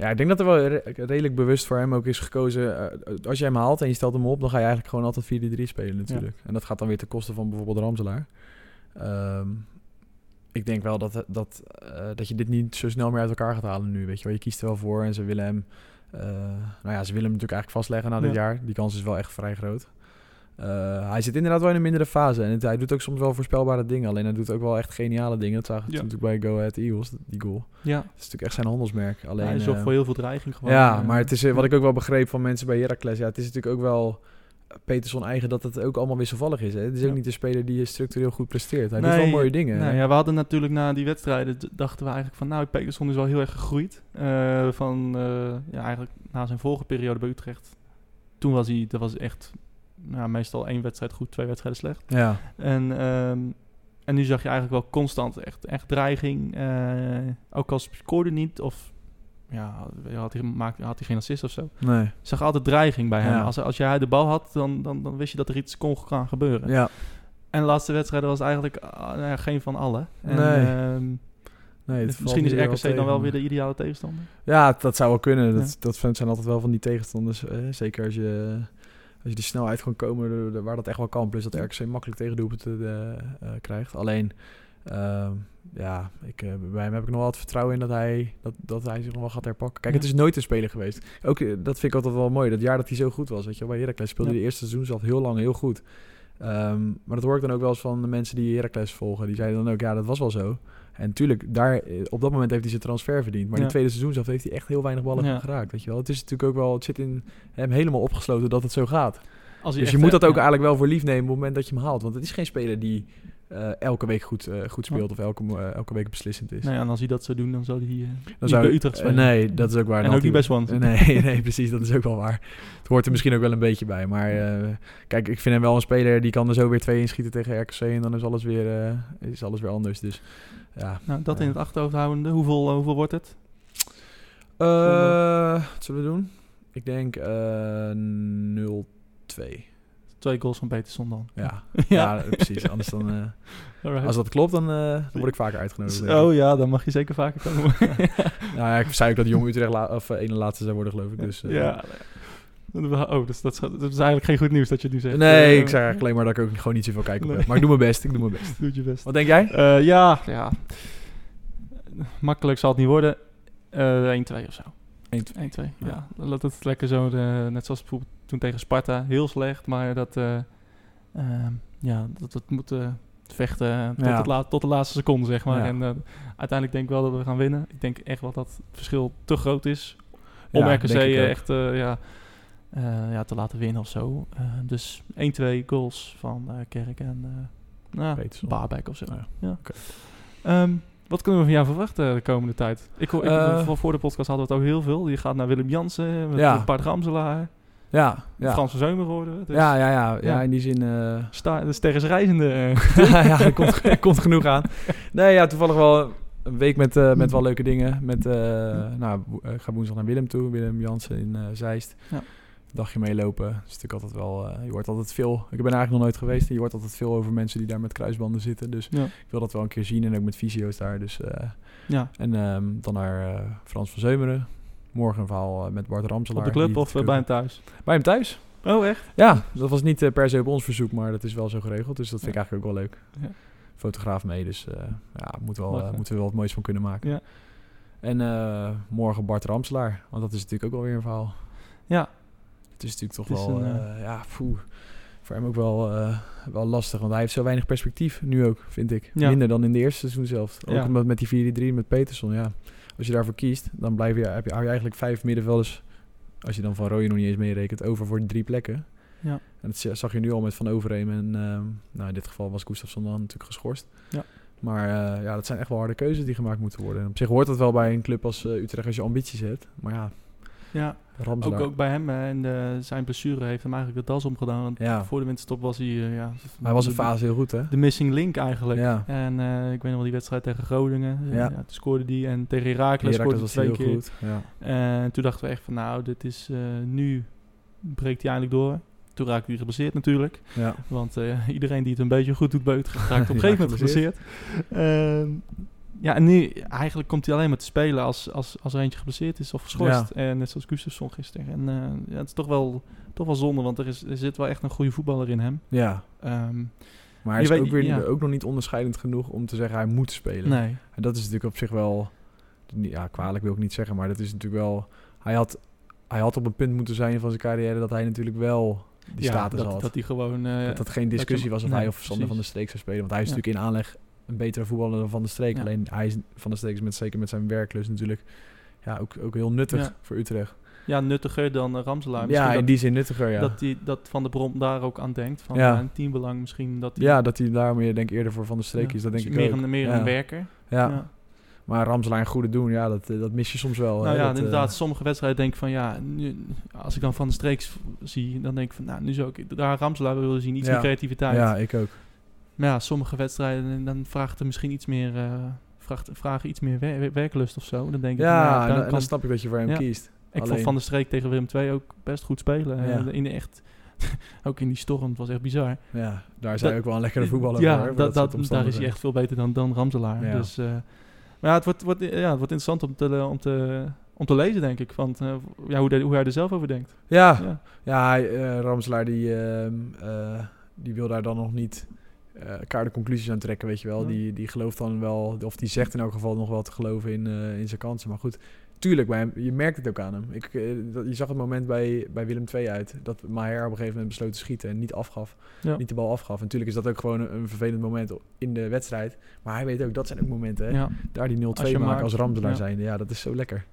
[SPEAKER 3] Ja, ik denk dat er wel re- redelijk bewust voor hem ook is gekozen. eh, als jij hem haalt en je stelt hem op, dan ga je eigenlijk gewoon altijd 4-3 spelen natuurlijk. En dat gaat dan weer ten koste van bijvoorbeeld Ramselaar. Ehm, ik denk wel dat, dat, eh, dat je dit niet zo snel meer uit elkaar gaat halen nu. Weet je wel, je kiest er wel voor en ze willen hem... eh, nou ja, ze willen hem natuurlijk eigenlijk vastleggen na dit
[SPEAKER 2] Ja.
[SPEAKER 3] jaar. Die kans is wel echt vrij groot. Eh, hij zit inderdaad wel in een mindere fase. En het- hij doet ook soms wel voorspelbare dingen. Alleen hij doet ook wel echt geniale dingen. Dat zagen we
[SPEAKER 2] Ja.
[SPEAKER 3] natuurlijk bij Go Ahead Eagles, die goal.
[SPEAKER 2] Ja,
[SPEAKER 3] Dat is natuurlijk echt zijn handelsmerk. Alleen,
[SPEAKER 2] hij zorgt
[SPEAKER 3] eh,
[SPEAKER 2] voor heel veel dreiging gewoon.
[SPEAKER 3] ja,
[SPEAKER 2] Eh,
[SPEAKER 3] maar het is wat ik ook wel begreep van mensen bij Heracles. Ja, het is natuurlijk ook wel Peterson eigen dat het ook allemaal wisselvallig is. Hè? Het is ook
[SPEAKER 2] Ja.
[SPEAKER 3] niet een speler die structureel goed presteert. Hij doet wel mooie dingen.
[SPEAKER 2] Ja, we hadden natuurlijk na die wedstrijden, dachten we eigenlijk van, nou, Peterson is wel heel erg gegroeid. Van, ja, eigenlijk na zijn vorige periode bij Utrecht. Toen was hij, dat was echt, nou, meestal één wedstrijd goed, twee wedstrijden slecht.
[SPEAKER 3] ja.
[SPEAKER 2] En, ehm, en nu zag je eigenlijk wel constant echt, echt dreiging. eh, ook als scoorde niet of ja, had hij, maakte, had hij geen assist of zo.
[SPEAKER 3] Nee.
[SPEAKER 2] Zag altijd dreiging bij hem.
[SPEAKER 3] Ja.
[SPEAKER 2] Als, als jij de bal had, dan, dan, dan wist je dat er iets kon gaan gebeuren.
[SPEAKER 3] Ja.
[SPEAKER 2] En de laatste wedstrijden was eigenlijk ah, nou ja, geen van alle. En,
[SPEAKER 3] Nee.
[SPEAKER 2] ehm,
[SPEAKER 3] Nee,
[SPEAKER 2] misschien is RKC dan wel weer de ideale tegenstander.
[SPEAKER 3] Ja, dat zou wel kunnen. Dat,
[SPEAKER 2] Ja.
[SPEAKER 3] dat vind- zijn altijd wel van die tegenstanders. eh, zeker als je, als je de snelheid kan komen waar dat echt wel kan. Plus dat RKC makkelijk tegen doelpunten eh, krijgt. Alleen, ehm, ja, ik, eh, bij hem heb ik nog wel het vertrouwen in dat hij, dat, dat hij zich nog wel gaat herpakken. Kijk,
[SPEAKER 2] Ja.
[SPEAKER 3] het is nooit een speler geweest. Ook, dat vind ik altijd wel mooi. Dat jaar dat hij zo goed was. Weet je, bij Heracles speelde
[SPEAKER 2] Ja.
[SPEAKER 3] hij de eerste seizoen zelf heel lang heel goed. Ehm, maar dat hoor ik dan ook wel eens van de mensen die Heracles volgen. Die zeiden dan ook, ja, dat was wel zo. En natuurlijk, daar, eh, op dat moment heeft hij zijn transfer verdiend. Maar in het tweede seizoen zelf heeft hij echt heel weinig ballen geraakt. Weet je wel. Het is natuurlijk ook wel, het zit in hem helemaal opgesloten dat het zo gaat.
[SPEAKER 2] Als
[SPEAKER 3] Dus je moet dat ook eigenlijk wel voor lief nemen op het moment dat je hem haalt. Want het is geen speler die eh, elke week goed, eh, goed speelt of elke, eh, elke week beslissend is.
[SPEAKER 2] Nou ja, en als hij dat zou doen, dan zou hij hier
[SPEAKER 3] Dan zou
[SPEAKER 2] bij Utrecht spelen.
[SPEAKER 3] nee, dat is ook waar.
[SPEAKER 2] En
[SPEAKER 3] Dan
[SPEAKER 2] ook niet bij Swansea.
[SPEAKER 3] Nee, nee, precies. Dat is ook wel waar. Het hoort er misschien ook wel een beetje bij. Maar kijk, ik vind hem wel een speler die kan er zo weer twee inschieten tegen RKC. En dan is alles weer, is alles weer anders. Dus ja.
[SPEAKER 2] Nou, dat in het achterhoofd houdende. Hoeveel, hoeveel wordt het?
[SPEAKER 3] Wat zullen we doen? Ik denk eh 0-2.
[SPEAKER 2] Twee goals van Peterson dan.
[SPEAKER 3] Ja.
[SPEAKER 2] Ja.
[SPEAKER 3] ja. precies. Anders dan,
[SPEAKER 2] Alright.
[SPEAKER 3] als dat klopt, dan, eh, dan word ik vaker uitgenodigd.
[SPEAKER 2] Oh ja, dan mag je zeker vaker komen.
[SPEAKER 3] Nou ja, ik zei ook dat Jong Utrecht la- of eh, ene laatste zou worden, geloof ik. Dus,
[SPEAKER 2] ja. Oh, dus dat, is- dat is eigenlijk geen goed nieuws dat je het nu zegt.
[SPEAKER 3] Nee, ik zeg eigenlijk alleen maar dat ik ook gewoon niet zoveel kijk op
[SPEAKER 2] Nee.
[SPEAKER 3] heb. Maar ik doe mijn best, ik doe mijn best.
[SPEAKER 2] Doe je best.
[SPEAKER 3] Wat denk jij?
[SPEAKER 2] Ja, ja. Makkelijk zal het niet worden. Eh 1-2 of zo.
[SPEAKER 3] 1-2.
[SPEAKER 2] 1-2, ja.
[SPEAKER 3] Ja.
[SPEAKER 2] Laat het lekker zo, de, net zoals bijvoorbeeld toen tegen Sparta. Heel slecht, maar dat, eh, ehm, ja, dat het moet eh, vechten tot,
[SPEAKER 3] Ja.
[SPEAKER 2] het la- tot de laatste seconde, zeg maar.
[SPEAKER 3] Ja.
[SPEAKER 2] En uiteindelijk denk ik wel dat we gaan winnen. Ik denk echt wel dat het verschil te groot is om
[SPEAKER 3] Ja,
[SPEAKER 2] RKC echt ja, ja, te laten winnen of zo. Dus 1-2 goals van Kerk en eh nou. Baarbek of zo.
[SPEAKER 3] Ja,
[SPEAKER 2] Ja.
[SPEAKER 3] oké.
[SPEAKER 2] Ehm, wat kunnen we van jou verwachten de komende tijd? Ik, hoor, ik, voor, de podcast hadden we het ook heel veel. Je gaat naar Willem Jansen, met
[SPEAKER 3] Ja.
[SPEAKER 2] een paar Ramselaar.
[SPEAKER 3] Ja, ja.
[SPEAKER 2] Frans van Zeumer geworden. Dus
[SPEAKER 3] ja, ja, ja, ja,
[SPEAKER 2] Ja.
[SPEAKER 3] in die zin... eh,
[SPEAKER 2] Sta, de reizende. eh.
[SPEAKER 3] ja, ja, er komt, er komt genoeg aan. Nee, ja, toevallig wel een week met, eh, met wel leuke dingen. Met, nou, ik ga woensdag naar Willem toe. Willem Jansen in Zeist.
[SPEAKER 2] Ja.
[SPEAKER 3] Een dagje meelopen. Dat is natuurlijk altijd wel... je hoort altijd veel... Ik ben eigenlijk nog nooit geweest. En je hoort altijd veel over mensen die daar met kruisbanden zitten. Dus
[SPEAKER 2] ja.
[SPEAKER 3] ik wil dat wel een keer zien. En ook met fysio's daar. Dus,
[SPEAKER 2] ja.
[SPEAKER 3] en ehm, dan naar Frans van Zeumeren. Morgen een verhaal eh, met Bart Ramselaar.
[SPEAKER 2] Op de club of eh, bij hem thuis?
[SPEAKER 3] Bij hem thuis.
[SPEAKER 2] Oh, echt?
[SPEAKER 3] Ja, dat was niet eh, per se op ons verzoek, maar dat is wel zo geregeld. Dus dat vind ik
[SPEAKER 2] Ja.
[SPEAKER 3] eigenlijk ook wel leuk.
[SPEAKER 2] Ja.
[SPEAKER 3] Fotograaf mee, dus ja, moet wel, moeten we wel wat moois van kunnen maken.
[SPEAKER 2] Ja.
[SPEAKER 3] En morgen Bart Ramselaar, want dat is natuurlijk ook wel weer een verhaal.
[SPEAKER 2] Ja.
[SPEAKER 3] Het is natuurlijk toch
[SPEAKER 2] is
[SPEAKER 3] wel,
[SPEAKER 2] een,
[SPEAKER 3] ja, poeh, voor hem ook wel, wel lastig, want hij heeft zo weinig perspectief nu ook, vind ik. Minder dan in de eerste seizoen zelf. Ook
[SPEAKER 2] Ja.
[SPEAKER 3] omdat met die 4-3 met Peterson, ja. Als je daarvoor kiest, dan blijf je, heb je, hou je eigenlijk vijf middenvelders, als je dan van Rooij nog niet eens meerekent, over voor drie plekken.
[SPEAKER 2] Ja.
[SPEAKER 3] En dat zag je nu al met Van Overheem. En ehm, nou, in dit geval was Gustafsson dan natuurlijk geschorst.
[SPEAKER 2] Ja.
[SPEAKER 3] Maar eh, ja, dat zijn echt wel harde keuzes die gemaakt moeten worden. En op zich hoort dat wel bij een club als eh, Utrecht als je ambities hebt. Maar ja,
[SPEAKER 2] Ja, ook,
[SPEAKER 3] Ramselaar.
[SPEAKER 2] ook bij hem. hè, En de, zijn blessure heeft hem eigenlijk de das omgedaan. Want
[SPEAKER 3] Ja.
[SPEAKER 2] voor de winterstop was hij... eh, ja,
[SPEAKER 3] hij was een fase heel goed, hè?
[SPEAKER 2] De missing link eigenlijk.
[SPEAKER 3] Ja.
[SPEAKER 2] En eh, ik weet nog wel die wedstrijd tegen Groningen. Eh,
[SPEAKER 3] Ja.
[SPEAKER 2] Toen scoorde die. En tegen Herakles scoorde
[SPEAKER 3] Heracles
[SPEAKER 2] hij twee keer.
[SPEAKER 3] goed. Ja.
[SPEAKER 2] En toen dachten we echt van nou, dit is nu breekt hij eindelijk door. Toen raakte hij geblesseerd natuurlijk.
[SPEAKER 3] Ja.
[SPEAKER 2] Want iedereen die het een beetje goed doet, beut raakt op een gegeven moment geblesseerd. Ehm, ja, en nu eigenlijk komt hij alleen maar te spelen als, als, als er eentje geblesseerd is of geschorst. En net zoals Gustafsson gisteren. En eh, ja, het is toch wel, toch wel zonde, want er, is, er zit wel echt een goede voetballer in hem.
[SPEAKER 3] ja.
[SPEAKER 2] Ehm,
[SPEAKER 3] Maar hij is
[SPEAKER 2] weet
[SPEAKER 3] ook, weer,
[SPEAKER 2] ja.
[SPEAKER 3] ook nog niet onderscheidend genoeg om te zeggen hij moet spelen.
[SPEAKER 2] nee.
[SPEAKER 3] En dat is natuurlijk op zich wel... Ja, kwalijk wil ik niet zeggen, maar dat is natuurlijk wel... Hij had, hij had op een punt moeten zijn van zijn carrière dat hij natuurlijk wel die
[SPEAKER 2] ja,
[SPEAKER 3] status
[SPEAKER 2] dat,
[SPEAKER 3] had.
[SPEAKER 2] dat hij gewoon... eh,
[SPEAKER 3] dat dat geen discussie
[SPEAKER 2] je-
[SPEAKER 3] was of
[SPEAKER 2] nee,
[SPEAKER 3] hij of Sander van der Streek zou spelen. Want hij is natuurlijk in aanleg een betere voetballer dan Van der Streek.
[SPEAKER 2] Ja.
[SPEAKER 3] Alleen hij is Van der Streek is met, zeker met zijn werklus natuurlijk ja, ook, ook heel nuttig
[SPEAKER 2] Ja.
[SPEAKER 3] voor Utrecht.
[SPEAKER 2] ja, nuttiger dan uh, Ramselaar. Misschien
[SPEAKER 3] Ja, in
[SPEAKER 2] dat,
[SPEAKER 3] die zin nuttiger, ja.
[SPEAKER 2] dat, die, dat Van der Brom daar ook aan denkt. Van
[SPEAKER 3] Ja.
[SPEAKER 2] een teambelang misschien. Dat hij
[SPEAKER 3] ja, dat hij daar meer denk eerder voor Van der Streek is. Dat denk
[SPEAKER 2] dus
[SPEAKER 3] ik
[SPEAKER 2] meer
[SPEAKER 3] ook.
[SPEAKER 2] Een, meer een werker.
[SPEAKER 3] Ja. Maar Ramselaar een goede doen, ja, dat, eh, dat mis je soms wel.
[SPEAKER 2] Nou ja,
[SPEAKER 3] dat, eh,
[SPEAKER 2] inderdaad, sommige wedstrijden denk ik van ja, nu, als ik dan van de streeks zie, dan denk ik van nou, nu zou ik daar Ramselaar willen zien, iets
[SPEAKER 3] Ja.
[SPEAKER 2] meer creativiteit.
[SPEAKER 3] Ja, ik ook.
[SPEAKER 2] Maar ja, sommige wedstrijden, dan vraagt er misschien iets meer, eh vraagt, vragen iets meer wer- wer- werklust of zo. Dan denk ik,
[SPEAKER 3] Ja,
[SPEAKER 2] dan
[SPEAKER 3] dan, en dan
[SPEAKER 2] kan-
[SPEAKER 3] snap ik dat je voor hem
[SPEAKER 2] Ja.
[SPEAKER 3] kiest.
[SPEAKER 2] ik vond Van der Streek tegen Willem II ook best goed spelen.
[SPEAKER 3] Ja.
[SPEAKER 2] Eh, in de echt, ook in die storm, het was echt bizar.
[SPEAKER 3] Ja, daar hij ook wel een lekkere voetballer
[SPEAKER 2] ja,
[SPEAKER 3] voor.
[SPEAKER 2] dat, dat, daar is hij echt veel beter dan, dan Ramselaar.
[SPEAKER 3] Ja.
[SPEAKER 2] Dus, eh, maar ja, het wordt, wordt, ja, het wordt interessant om te, om te, om te lezen, denk ik. Want, ja, hoe, de- hoe hij er zelf over denkt.
[SPEAKER 3] Ja,
[SPEAKER 2] Ja.
[SPEAKER 3] Ja, hij, Ramselaar die, ehm, eh, die wil daar dan nog niet eh elkaar de conclusies aan trekken, weet je wel.
[SPEAKER 2] Ja.
[SPEAKER 3] Die, die gelooft dan wel, of die zegt in elk geval nog wel te geloven in, eh, in zijn kansen. Maar goed, tuurlijk, bij hem, je merkt het ook aan hem. Ik, eh, dat, je zag het moment bij, bij Willem II uit, dat Maher op een gegeven moment besloot te schieten en niet afgaf.
[SPEAKER 2] Ja.
[SPEAKER 3] Niet de bal afgaf. En natuurlijk is dat ook gewoon een, een vervelend moment in de wedstrijd. Maar hij weet ook, dat zijn ook momenten, hè.
[SPEAKER 2] Ja.
[SPEAKER 3] Daar die 0-2
[SPEAKER 2] Als je
[SPEAKER 3] maken als Ramselaar
[SPEAKER 2] ja.
[SPEAKER 3] zijnde. Ja, dat is zo lekker.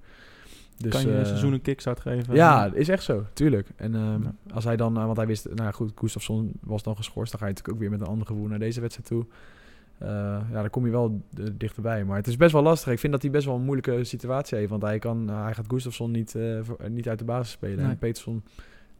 [SPEAKER 3] Dus,
[SPEAKER 2] kan je een
[SPEAKER 3] eh,
[SPEAKER 2] seizoen een kickstart geven.
[SPEAKER 3] ja, is echt zo, tuurlijk. En ehm,
[SPEAKER 2] Ja.
[SPEAKER 3] als hij dan, eh, want hij wist, nou ja, goed, Gustafsson was dan geschorst, dan ga je natuurlijk ook weer met een ander gevoel naar deze wedstrijd toe. Eh, ja, dan kom je wel dichterbij. Maar het is best wel lastig. Ik vind dat hij best wel een moeilijke situatie heeft. Want hij, kan, hij gaat Gustafsson niet, voor- niet uit de basis spelen.
[SPEAKER 2] Nee.
[SPEAKER 3] En Peterson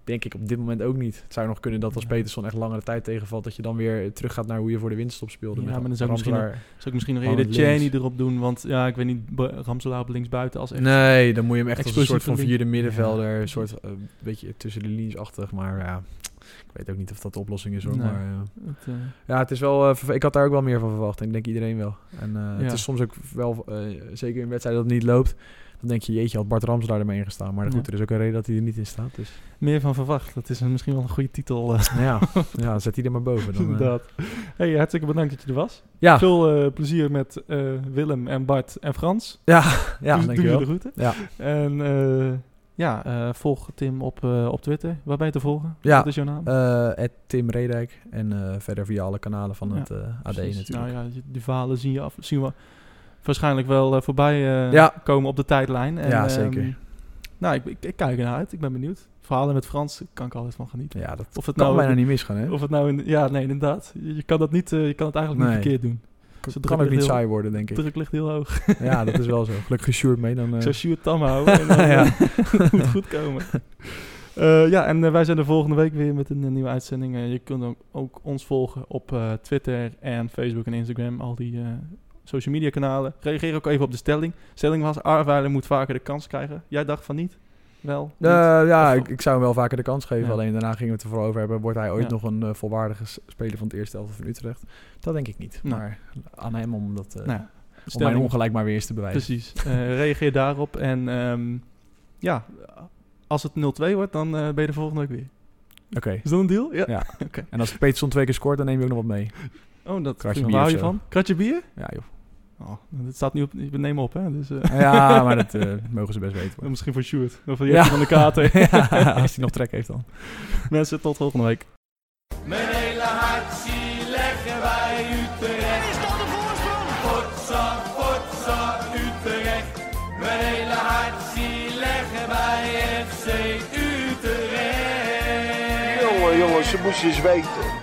[SPEAKER 3] denk ik op dit moment ook niet. Het zou nog kunnen dat als. Peterson echt langere tijd tegenvalt... dat je dan weer terug gaat naar hoe je voor de winststop speelde.
[SPEAKER 2] Ja,
[SPEAKER 3] met
[SPEAKER 2] maar dan zou ik misschien
[SPEAKER 3] Ramselaar.
[SPEAKER 2] Zou ik misschien nog eerder. Cheney erop doen. Want ja, ik weet niet, Ramselaar op links buiten als echt...
[SPEAKER 3] Nee, dan moet je hem echt als een soort van vierde middenvelder,
[SPEAKER 2] Ja.
[SPEAKER 3] een soort eh, beetje tussen de linies-achtig, maar ja, ik weet ook niet of dat de oplossing is hoor.
[SPEAKER 2] Nee.
[SPEAKER 3] Maar eh,
[SPEAKER 2] Het,
[SPEAKER 3] ja, het is wel, eh, ik had daar ook wel meer van verwacht en ik denk iedereen wel. En
[SPEAKER 2] Ja.
[SPEAKER 3] het is soms ook wel, zeker in wedstrijden dat het niet loopt, dan denk je, jeetje, had Bart Ramselaar ermee ingestaan. Maar goed,
[SPEAKER 2] Ja.
[SPEAKER 3] er is ook een reden dat hij er niet in staat. Dus
[SPEAKER 2] meer van verwacht. Dat is misschien wel een goede titel. eh,
[SPEAKER 3] ja, ja, zet hij er maar boven. Dan, eh.
[SPEAKER 2] inderdaad. Hey, hartstikke bedankt dat je er was.
[SPEAKER 3] ja,
[SPEAKER 2] Veel eh, plezier met Willem en Bart en Frans.
[SPEAKER 3] ja, ja,
[SPEAKER 2] Doe- doe je de groeten.
[SPEAKER 3] Ja.
[SPEAKER 2] En ja, volg Tim op, op Twitter. Waar ben je te volgen?
[SPEAKER 3] Ja.
[SPEAKER 2] Wat is jouw naam?
[SPEAKER 3] Tim Redijk en verder via alle kanalen van
[SPEAKER 2] Ja,
[SPEAKER 3] het AD
[SPEAKER 2] Precies.
[SPEAKER 3] natuurlijk.
[SPEAKER 2] Nou ja, die- die verhalen zien, je af, zien we waarschijnlijk wel eh, voorbij eh,
[SPEAKER 3] Ja.
[SPEAKER 2] komen op de tijdlijn. En,
[SPEAKER 3] Ja,
[SPEAKER 2] ehm,
[SPEAKER 3] zeker.
[SPEAKER 2] nou, ik, ik, ik kijk ernaar uit. Ik ben benieuwd. Verhalen met Frans kan ik altijd van genieten.
[SPEAKER 3] Ja, dat
[SPEAKER 2] Of het
[SPEAKER 3] kan
[SPEAKER 2] nou,
[SPEAKER 3] bijna niet misgaan, hè?
[SPEAKER 2] Of het nou in, ja, nee, inderdaad. Je, je kan dat niet, eh, je kan het eigenlijk niet verkeerd doen.
[SPEAKER 3] Kan,
[SPEAKER 2] Ze
[SPEAKER 3] kan ook niet
[SPEAKER 2] heel-
[SPEAKER 3] saai worden, denk
[SPEAKER 2] De
[SPEAKER 3] ik.
[SPEAKER 2] druk ligt heel hoog.
[SPEAKER 3] Ja, dat is wel zo. Gelukkig gesjoerd mee dan... eh,
[SPEAKER 2] Ik zou Sjoerd tam houden en dan
[SPEAKER 3] Ja.
[SPEAKER 2] eh, moet het goed komen. Ja, en wij zijn er volgende week weer met een, nieuwe uitzending. Je kunt ook, ook ons volgen op Twitter en Facebook en Instagram. Al die social media kanalen. Reageer ook even op de stelling. stelling was, Arweiler moet vaker de kans krijgen. Jij dacht van niet? Wel? Niet?
[SPEAKER 3] Eh, ja,
[SPEAKER 2] Of-
[SPEAKER 3] ik, ik zou hem wel vaker de kans geven.
[SPEAKER 2] Ja.
[SPEAKER 3] Alleen daarna gingen we het er vooral over hebben. Wordt hij ooit
[SPEAKER 2] Ja.
[SPEAKER 3] nog een eh, volwaardige speler van het eerste elftal van Utrecht? Dat denk ik niet.
[SPEAKER 2] Nou.
[SPEAKER 3] Maar aan hem om, dat, eh,
[SPEAKER 2] Nou,
[SPEAKER 3] om mijn ongelijk maar weer eens te bewijzen.
[SPEAKER 2] Precies. Reageer daarop. En ehm, ja, als het 0-2 wordt, dan ben je de volgende week weer.
[SPEAKER 3] Oké.
[SPEAKER 2] Is dat een deal? Ja.
[SPEAKER 3] Ja. En als Peterson twee keer scoort, dan neem je ook nog wat mee.
[SPEAKER 2] Oh, dat
[SPEAKER 3] Kratje
[SPEAKER 2] waar
[SPEAKER 3] bier
[SPEAKER 2] hou je van? Kratje bier?
[SPEAKER 3] Ja, joh.
[SPEAKER 2] Oh, dat staat nu op. We nemen op, hè? Dus, eh,
[SPEAKER 3] Ja, maar dat eh, mogen ze best weten. hoor.
[SPEAKER 2] misschien voor Sjoerd. Of voor
[SPEAKER 3] Ja.
[SPEAKER 2] Jesse van de Kater.
[SPEAKER 3] Ja, als hij nog trek heeft dan.
[SPEAKER 2] Mensen, tot volgende week.
[SPEAKER 1] Mijn hele hart zie leggen wij Utrecht. Is dat de voorsprong? Potsa, potsa, Utrecht. Mijn hele hart zie leggen wij FC Utrecht.
[SPEAKER 4] Jongen, jongens, ze moesten eens weten.